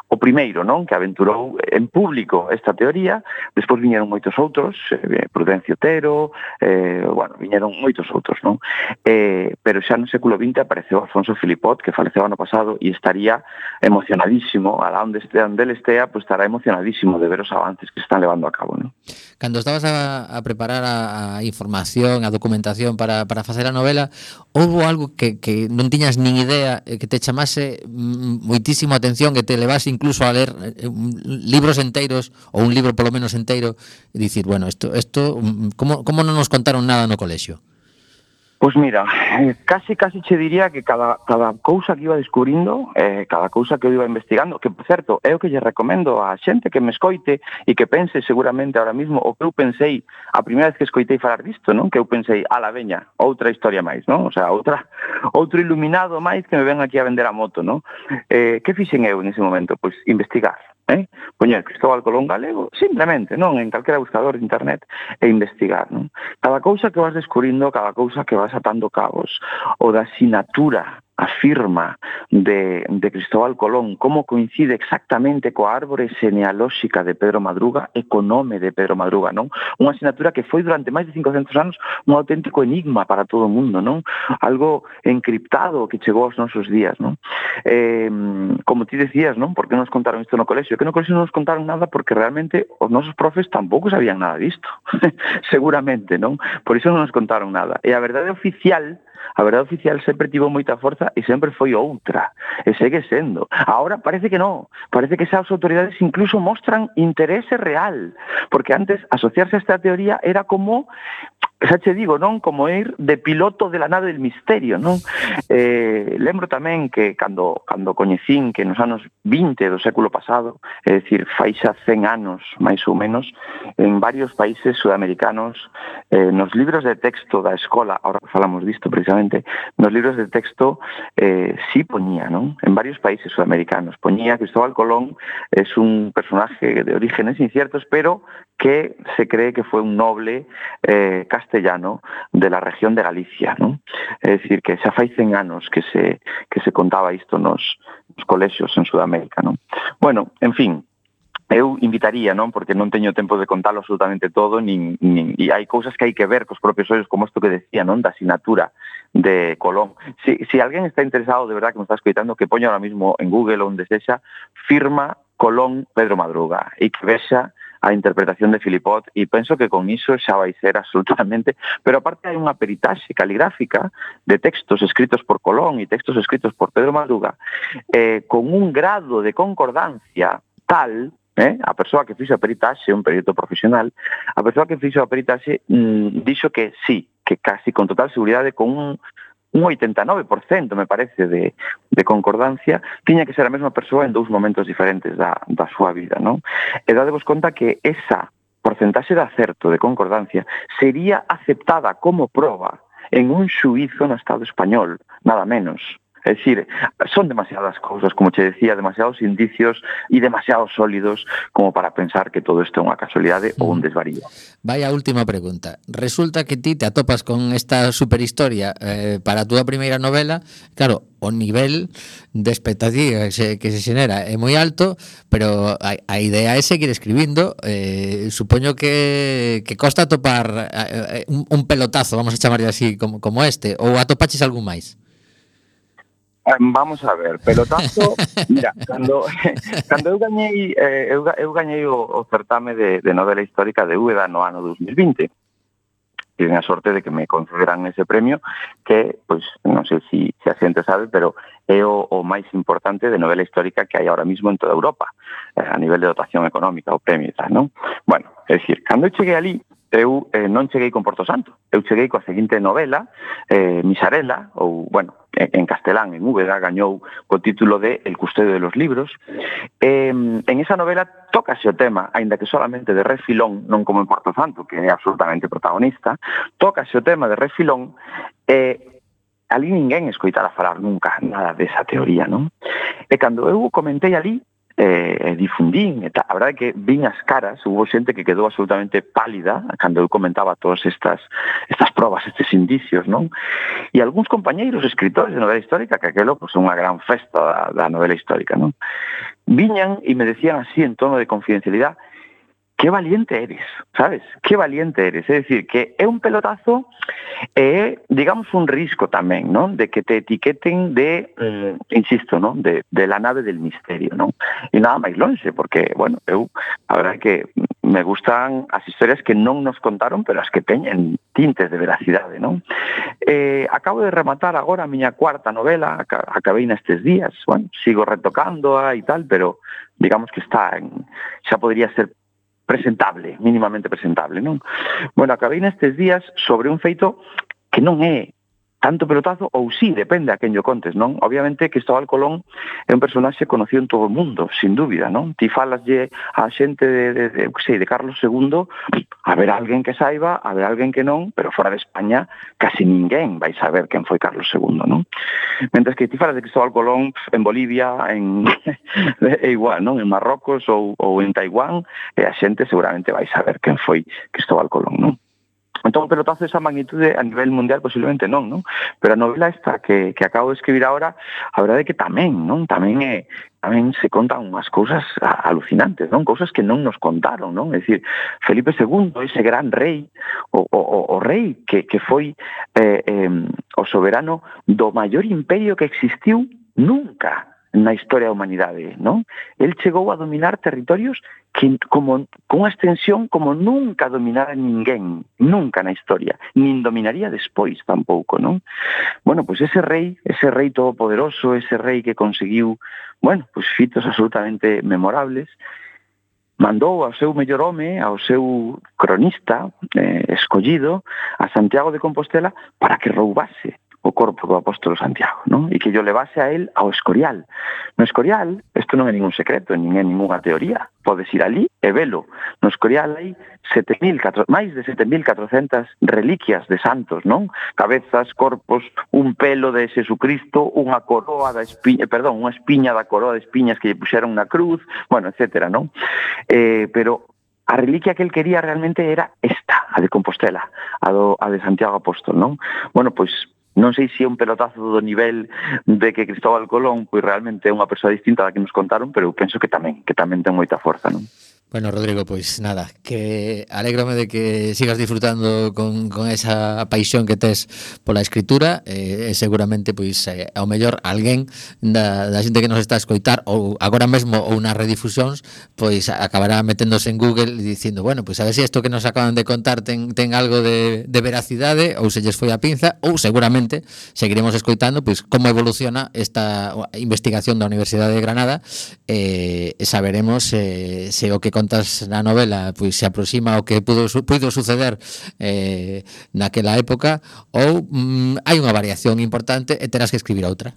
Speaker 3: o primeiro, non, que aventurou en público esta teoría, despois viñeron moitos outros, eh, Prudencio Tero, eh, bueno, viñeron moitos outros, non? Eh, pero xa no século XX apareceu Alfonso Filipot, que faleceu ano pasado, e estaría emocionadísimo, alá onde, este, onde estea, pues estará emocionadísimo de ver os avances que se están levando a cabo. ¿no?
Speaker 1: Cando estabas a, a preparar a, a información, a documentación para, para facer a novela, houve algo que, que non tiñas nin idea eh, que te chamase mm, moitísimo atención, que te levase incluso a ler eh, libros enteiros, ou un libro polo menos enteiro, e dicir, bueno, isto, isto mm, como, como non nos contaron nada no colexio?
Speaker 3: Pois mira, eh, casi casi che diría que cada, cada cousa que iba descubrindo, eh, cada cousa que eu iba investigando, que por certo, é o que lle recomendo á xente que me escoite e que pense seguramente ahora mismo o que eu pensei a primeira vez que escoitei falar disto, non? Que eu pensei, a la veña, outra historia máis, non? O sea, outra [LAUGHS] outro iluminado máis que me ven aquí a vender a moto, non? Eh, que fixen eu nese momento? Pois investigar eh? poñer Cristóbal Colón galego, simplemente, non en calquera buscador de internet e investigar, non? Cada cousa que vas descubrindo, cada cousa que vas atando cabos, ou da sinatura a firma de, de Cristóbal Colón como coincide exactamente coa árbore genealóxica de Pedro Madruga e co nome de Pedro Madruga, non? Unha asignatura que foi durante máis de 500 anos un auténtico enigma para todo o mundo, non? Algo encriptado que chegou aos nosos días, non? Eh, como ti decías, non? Por que nos contaron isto no colexio? Que no colexio non nos contaron nada porque realmente os nosos profes tampouco sabían nada disto, [LAUGHS] seguramente, non? Por iso non nos contaron nada. E a verdade oficial A verdade oficial sempre tivo moita forza e sempre foi outra, e segue sendo. Ahora parece que non, parece que esas autoridades incluso mostran interese real, porque antes asociarse a esta teoría era como xa che digo, non, como ir de piloto de la nave del misterio, non? Eh, lembro tamén que cando, cando coñecín que nos anos 20 do século pasado, é dicir, fai xa 100 anos, máis ou menos, en varios países sudamericanos, eh, nos libros de texto da escola, ahora falamos disto precisamente, nos libros de texto eh, sí poñía, non? En varios países sudamericanos, poñía Cristóbal Colón es un personaje de orígenes inciertos, pero que se cree que fue un noble eh, castellano castellano de la región de Galicia. ¿no? É dicir, que xa fai 100 anos que se, que se contaba isto nos, nos colexios en Sudamérica. ¿no? Bueno, en fin, eu invitaría, non, porque non teño tempo de contalo absolutamente todo, nin, nin, e hai cousas que hai que ver cos propios ollos, como isto que decía, non, da asignatura de Colón. Si, si alguén está interesado, de verdad, que me está escoitando, que poña ahora mismo en Google onde sexa, firma Colón Pedro Madruga, e que vexa a interpretación de Filipot e penso que con iso xa vai ser absolutamente pero aparte hai unha peritaxe caligráfica de textos escritos por Colón e textos escritos por Pedro Madruga eh, con un grado de concordancia tal eh? a persoa que fixo a peritaxe, un perito profesional, a persoa que fixo a peritaxe mm, dixo que sí, que casi con total seguridade, con un un 89%, me parece, de, de concordancia, tiña que ser a mesma persoa en dous momentos diferentes da, da súa vida, non? E dadevos conta que esa porcentaxe de acerto de concordancia sería aceptada como proba en un xuizo no Estado español, nada menos. É dicir, son demasiadas cousas, como che decía, demasiados indicios e demasiados sólidos como para pensar que todo isto é unha casualidade ou un desvarío.
Speaker 1: Vai a última pregunta. Resulta que ti te atopas con esta superhistoria eh, para a túa primeira novela. Claro, o nivel de expectativa que se, que se xenera é moi alto, pero a, a idea é seguir escribindo. Eh, supoño que, que costa atopar eh, eh un, un pelotazo, vamos a chamarlle así, como, como este, ou atopaches algún máis?
Speaker 3: Vamos a ver, pelotazo, [LAUGHS] mira, cando, [LAUGHS] cando eu gañei eh, eu, eu gañei o, o certame de, de novela histórica de Úbeda no ano 2020 tiven a sorte de que me concederan ese premio que, pois, non sei se si, si a xente sabe, pero é o, o máis importante de novela histórica que hai ahora mismo en toda Europa, eh, a nivel de dotación económica, o premio e tal, non? Bueno, é dicir, cando eu cheguei ali, eu eh, non cheguei con Porto Santo. Eu cheguei coa seguinte novela, eh, Misarela, ou, bueno, en castelán, en Úbeda, gañou co título de El custodio de los libros. Eh, en esa novela tócase o tema, aínda que solamente de refilón, non como en Porto Santo, que é absolutamente protagonista, tócase o tema de refilón, eh, ali ninguén escoitara falar nunca nada desa teoría, non? E cando eu comentei ali, Eh, eh, difundín eh, e tal. A verdade é que vin as caras, hubo xente que quedou absolutamente pálida cando eu comentaba todas estas estas probas, estes indicios, non? E algúns compañeiros escritores de novela histórica, que aquelo pues, unha gran festa da, da novela histórica, non? Viñan e me decían así en tono de confidencialidade qué valiente eres, sabes? Qué valiente eres. Es decir, que é un pelotazo e, digamos, un risco tamén, ¿no? De que te etiqueten de, eh, insisto, ¿no? De, de la nave del misterio, ¿no? E nada máis lonxe, porque, bueno, eu, a verdad que me gustan as historias que non nos contaron, pero as que teñen tintes de veracidade, ¿no? Eh, acabo de rematar agora a miña cuarta novela, acabei nestes días, bueno, sigo retocándoa e tal, pero digamos que está en, xa podría ser presentable, mínimamente presentable, non? Bueno, acabei nestes días sobre un feito que non é tanto pelotazo ou sí, depende a quen yo contes, non? Obviamente Cristóbal Colón é un personaxe conocido en todo o mundo, sin dúbida, non? Ti falaslle a xente de, de, de, sei, de Carlos II, a ver alguén que saiba, a ver alguén que non, pero fora de España casi ninguén vai saber quen foi Carlos II, non? Mentre que ti falas de Cristóbal Colón en Bolivia, en [LAUGHS] é igual, non? En Marrocos ou, ou en Taiwán, e a xente seguramente vai saber quen foi Cristóbal Colón, non? Entón, un pelotazo esa magnitude a nivel mundial posiblemente non, non? Pero a novela esta que, que acabo de escribir agora, a verdade é que tamén, non? Tamén é, tamén se contan unhas cousas alucinantes, non? Cousas que non nos contaron, non? É dicir, Felipe II, ese gran rei, o, o, o rei que, que foi eh, eh, o soberano do maior imperio que existiu nunca na historia da humanidade, non? El chegou a dominar territorios que como con unha extensión como nunca dominara ninguén, nunca na historia, nin dominaría despois tampouco, non? Bueno, pois ese rei, ese rei todopoderoso, ese rei que conseguiu, bueno, pois fitos absolutamente memorables, mandou ao seu mellor home, ao seu cronista eh, escollido, a Santiago de Compostela para que roubase o corpo do apóstolo Santiago, non? E que yo levase a él ao Escorial. No Escorial, isto non é ningún secreto, nin é ninguna teoría. Podes ir ali e velo. No Escorial hai 7.000, máis de 7.400 reliquias de santos, non? Cabezas, corpos, un pelo de Jesucristo, unha coroa da espiña, perdón, unha espiña da coroa de espiñas que lle puxeron na cruz, bueno, etcétera, non? Eh, pero a reliquia que el quería realmente era esta, a de Compostela, a, do, a de Santiago Apóstol, non? Bueno, pois non sei se é un pelotazo do nivel de que Cristóbal Colón pois realmente é unha persoa distinta da que nos contaron, pero eu penso que tamén, que tamén ten moita forza, non?
Speaker 1: Bueno, Rodrigo, pois nada, que alegrome de que sigas disfrutando con, con esa paixón que tes pola escritura eh, seguramente, pois, eh, ao mellor alguén da, da xente que nos está a escoitar ou agora mesmo ou nas redifusións pois acabará meténdose en Google e dicindo, bueno, pois a ver se si isto que nos acaban de contar ten, ten algo de, de veracidade ou se lles foi a pinza ou seguramente seguiremos escoitando pois como evoluciona esta investigación da Universidade de Granada eh, e eh, saberemos eh, se o que contas na novela pois se aproxima o que pudo, pudo suceder eh, naquela época ou mm, hai unha variación importante e terás que escribir outra.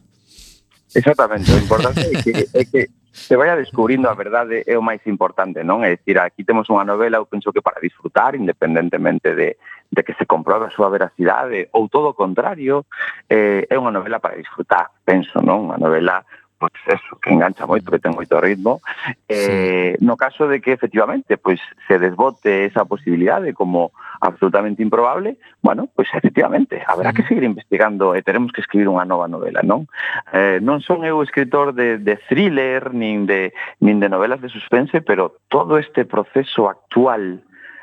Speaker 3: Exactamente, o importante é que, é que se vaya descubrindo a verdade é o máis importante, non? É dicir, aquí temos unha novela, eu penso que para disfrutar, independentemente de, de que se comprobe a súa veracidade, ou todo o contrario, eh, é unha novela para disfrutar, penso, non? Unha novela pois eso, que engancha moito, que ten moito ritmo. Eh, sí. No caso de que efectivamente pois se desbote esa posibilidade como absolutamente improbable, bueno, pois efectivamente, haberá que seguir investigando eh, e teremos que escribir unha nova novela, non? Eh, non son eu escritor de, de thriller, nin de, nin de novelas de suspense, pero todo este proceso actual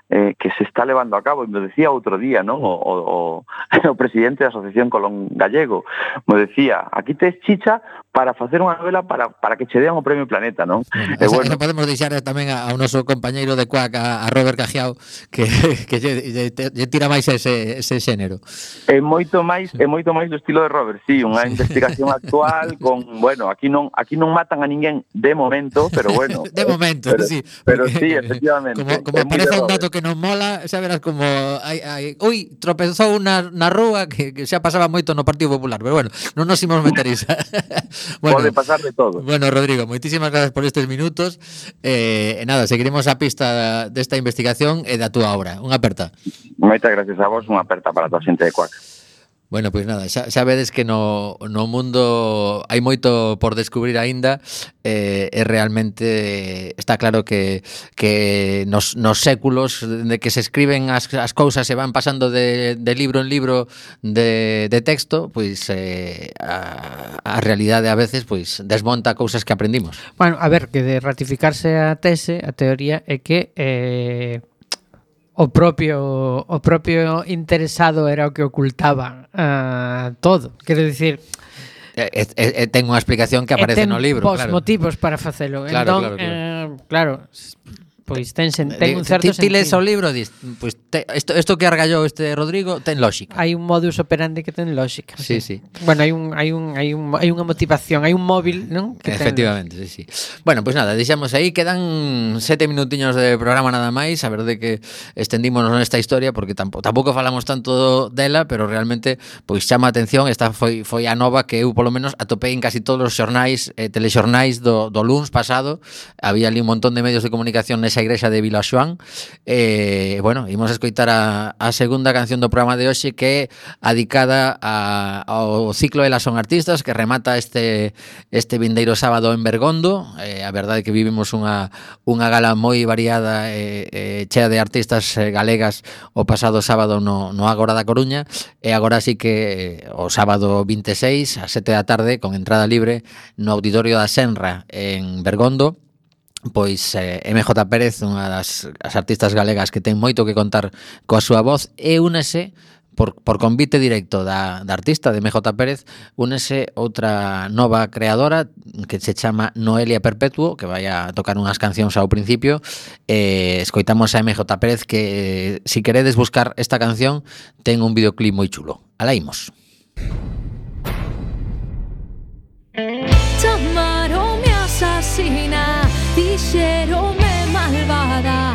Speaker 3: eh, que se está levando a cabo. E me decía outro día, non? O, o, o, [LAUGHS] o presidente da Asociación Colón Gallego, me decía, aquí tes chicha para facer unha novela para, para que che dean o Premio Planeta, non?
Speaker 1: Sí, e bueno, podemos deixar tamén ao noso compañeiro de Cuac, a, a Robert Cajiao, que, [LAUGHS] que lle, lle, lle tira máis ese, ese xénero.
Speaker 3: É moito máis, é moito máis do estilo de Robert, sí, unha sí. investigación actual con, bueno, aquí non aquí non matan a ninguén de momento, pero bueno. [LAUGHS]
Speaker 1: De momento,
Speaker 3: pero,
Speaker 1: sí.
Speaker 3: Pero porque, sí, efectivamente.
Speaker 1: Como, como aparece un dato que non mola, xa verás como hai, hai, ui, tropezou na, na rúa que, que xa pasaba moito no Partido Popular, pero bueno, non nos imos meter isa. [LAUGHS]
Speaker 3: bueno, pode pasar de todo.
Speaker 1: Bueno, Rodrigo, moitísimas gracias por estes minutos. Eh, nada, seguiremos a pista desta investigación e da túa obra. Unha aperta.
Speaker 3: Moitas gracias a vos, unha aperta para a tua xente de Cuac.
Speaker 1: Bueno, pois nada, xa, xa vedes que no, no mundo hai moito por descubrir aínda eh, e realmente está claro que, que nos, nos séculos de que se escriben as, as cousas se van pasando de, de libro en libro de, de texto, pois eh, a, a realidade a veces pois desmonta cousas que aprendimos.
Speaker 2: Bueno, a ver, que de ratificarse a tese, a teoría é que eh, o propio o propio interesado era o que ocultaba uh, todo. Quero dicir,
Speaker 1: e, e, e ten unha explicación que aparece no libro,
Speaker 2: claro. motivos para facelo.
Speaker 1: Claro,
Speaker 2: entón,
Speaker 1: claro, claro.
Speaker 2: Eh, claro, Pois ten, sen, eh, ten un certo
Speaker 1: ti, ti lees o libro dis, pois te, isto, isto que argallou este Rodrigo ten lógica.
Speaker 2: Hai un modus operandi que ten lógica.
Speaker 1: Sí, sí.
Speaker 2: Bueno, hai un hai un hai un hai unha motivación, hai un móvil, non?
Speaker 1: Que Efectivamente, ten... sí, sí. Bueno, pois pues nada, deixamos aí, quedan sete minutiños de programa nada máis, a verdade que estendímonos nesta historia porque tampouco, tampouco falamos tanto dela, pero realmente pois chama a atención, esta foi foi a nova que eu polo menos atopei en casi todos os xornais, eh, telexornais do do luns pasado, había ali un montón de medios de comunicación nesa esa igrexa de Vila Xoán eh, e, eh, bueno, imos escoitar a, a segunda canción do programa de hoxe que é adicada a, ao ciclo Elas son artistas que remata este este vindeiro sábado en Bergondo. Eh, a verdade é que vivimos unha, unha gala moi variada e eh, eh, chea de artistas eh, galegas o pasado sábado no, no Agora da Coruña. E agora sí que eh, o sábado 26 a 7 da tarde con entrada libre no auditorio da Senra en Bergondo. Pois eh, MJ Pérez, unha das as artistas galegas que ten moito que contar coa súa voz e únese por, por convite directo da, da artista de MJ Pérez únese outra nova creadora que se chama Noelia Perpetuo que vai a tocar unhas cancións ao principio. Eh, escoitamos a MJ Pérez que eh, si queredes buscar esta canción ten un videoclip moi chulo. Alá imos.
Speaker 4: Chamaronme asasina hicieronme malvada.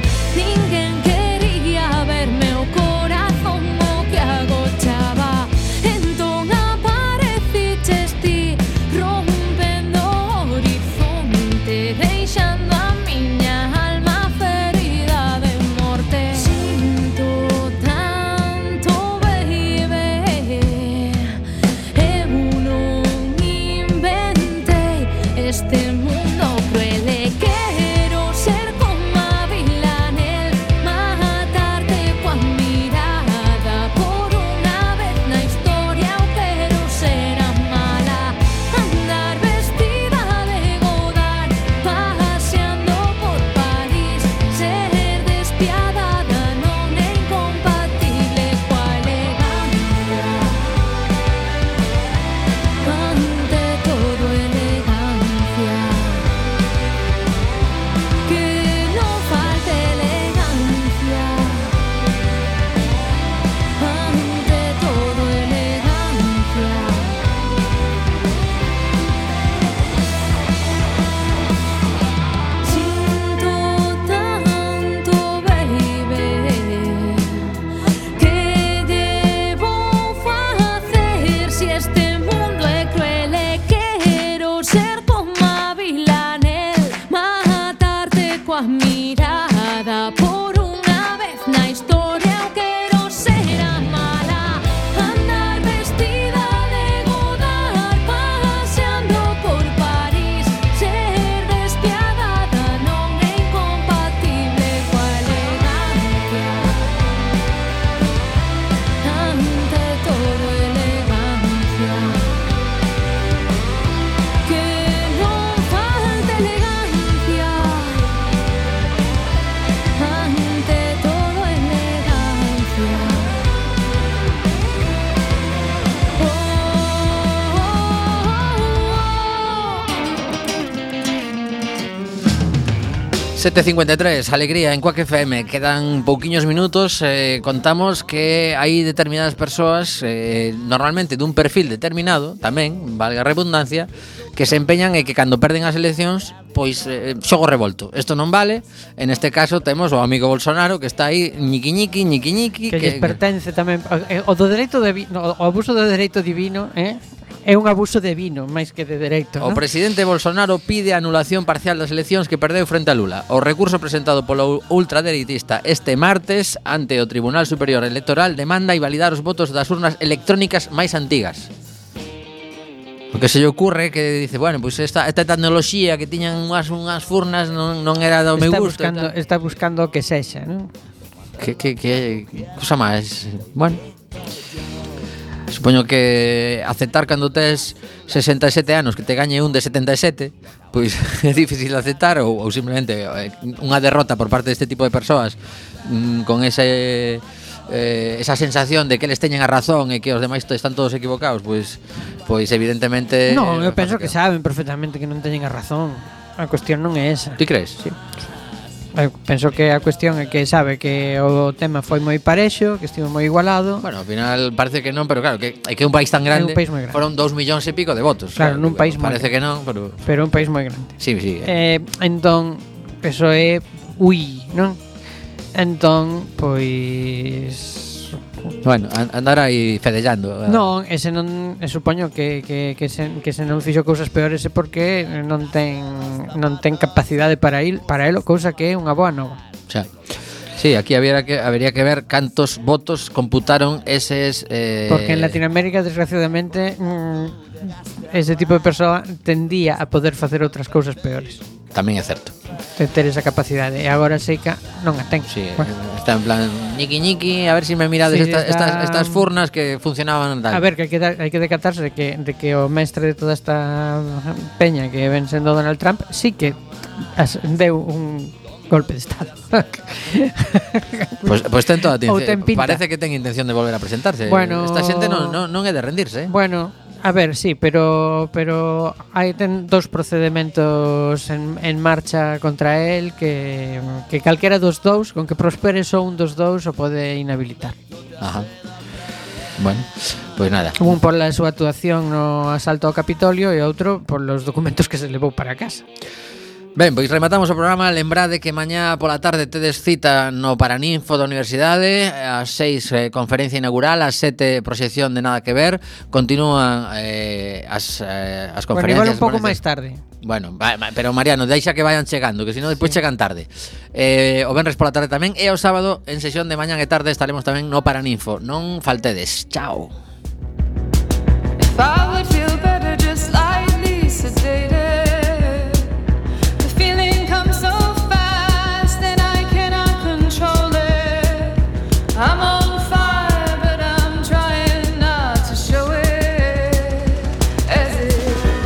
Speaker 1: 7.53, alegría en Cuac FM. Quedan pouquiños minutos. Eh, contamos que hai determinadas persoas, eh, normalmente dun perfil determinado, tamén, valga a redundancia, que se empeñan e que cando perden as eleccións, pois eh, xogo revolto. Isto non vale. En este caso temos o amigo Bolsonaro que está aí ñiqui ñiqui, ñiqui ñiqui.
Speaker 2: Que, que lles pertence tamén. Eh, o do dereito de, no, o abuso do dereito divino, eh? É un abuso de vino, máis que de dereito.
Speaker 1: O presidente Bolsonaro pide a anulación parcial das eleccións que perdeu frente a Lula. O recurso presentado polo ultradereitista este martes ante o Tribunal Superior Electoral demanda invalidar os votos das urnas electrónicas máis antigas. O que se lle ocurre que dice, bueno, pois pues esta, esta tecnoloxía que tiñan unhas, unhas furnas non, non era do meu gusto.
Speaker 2: Buscando, está buscando que sexa, non?
Speaker 1: Que, que, que, cosa máis... Bueno... Supoño que aceptar cando tes 67 anos que te gañe un de 77, pois [LAUGHS] é difícil aceptar ou, ou simplemente eh, unha derrota por parte deste tipo de persoas mmm, con ese eh, esa sensación de que eles teñen a razón e que os demais están todos equivocados, pois pois evidentemente
Speaker 2: Non, eu penso que saben perfectamente que non teñen a razón. A cuestión non é esa.
Speaker 1: Ti crees?
Speaker 2: Sí. Eu penso que a cuestión é que sabe que o tema foi moi parexo, que estivo moi igualado.
Speaker 1: Bueno, ao final parece que non, pero claro, que é que un país tan grande,
Speaker 2: un país moi grande.
Speaker 1: foron 2 millóns e pico de votos.
Speaker 2: Claro, nun país moi
Speaker 1: Parece que non, pero
Speaker 2: pero un país moi grande.
Speaker 1: Sí, sí. Eh,
Speaker 2: eh entón eso é ui, non? Entón, pois
Speaker 1: Bueno, andar aí fedellando. Eh.
Speaker 2: Non, ese non, eh, supoño que, que, que, se, que se non fixo cousas peores é porque non ten non ten capacidade para ir para elo, cousa que é unha boa nova.
Speaker 1: Xa. Sí, aquí habría que, habría que ver cantos votos computaron eses... Eh...
Speaker 2: Porque en Latinoamérica, desgraciadamente, mm, ese tipo de persoa tendía a poder facer outras cousas peores
Speaker 1: tamén é certo.
Speaker 2: Te ter esa capacidade e agora Seica non a ten.
Speaker 1: Sí,
Speaker 2: bueno.
Speaker 1: está en plan ñiqui ñiqui, a ver se si me mirades
Speaker 2: sí,
Speaker 1: esta,
Speaker 2: está...
Speaker 1: estas, estas furnas que funcionaban tal.
Speaker 2: A ver, que hai que, hai que decatarse de que, de que o mestre de toda esta peña que ven sendo Donald Trump sí que as, deu un golpe de estado.
Speaker 1: pois [LAUGHS] pues, pues ten toda a
Speaker 2: ten
Speaker 1: Parece que ten intención de volver a presentarse.
Speaker 2: Bueno,
Speaker 1: Esta xente non, non, non é de rendirse. Eh.
Speaker 2: Bueno, A ver, sí, pero pero hai ten dos procedementos en, en marcha contra el que, que calquera dos dous, con que prospere só un dos dous o pode inhabilitar.
Speaker 1: Ajá. Bueno, pois pues nada.
Speaker 2: Un por la súa actuación no asalto ao Capitolio e outro por los documentos que se levou para casa.
Speaker 1: Ben, pois rematamos o programa Lembrade que mañá pola tarde tedes cita no Paraninfo da Universidade As seis eh, conferencia inaugural, as sete proxección de Nada que Ver Continúan eh, as, eh, as conferencias Bueno,
Speaker 2: igual un pouco máis tarde
Speaker 1: Bueno, pero Mariano, deixa que vayan chegando, que senón despois sí. chegan tarde. Eh, o venres pola tarde tamén e o sábado en sesión de mañá e tarde estaremos tamén no Paraninfo. Non faltedes. Chao.
Speaker 4: If I would feel Amor.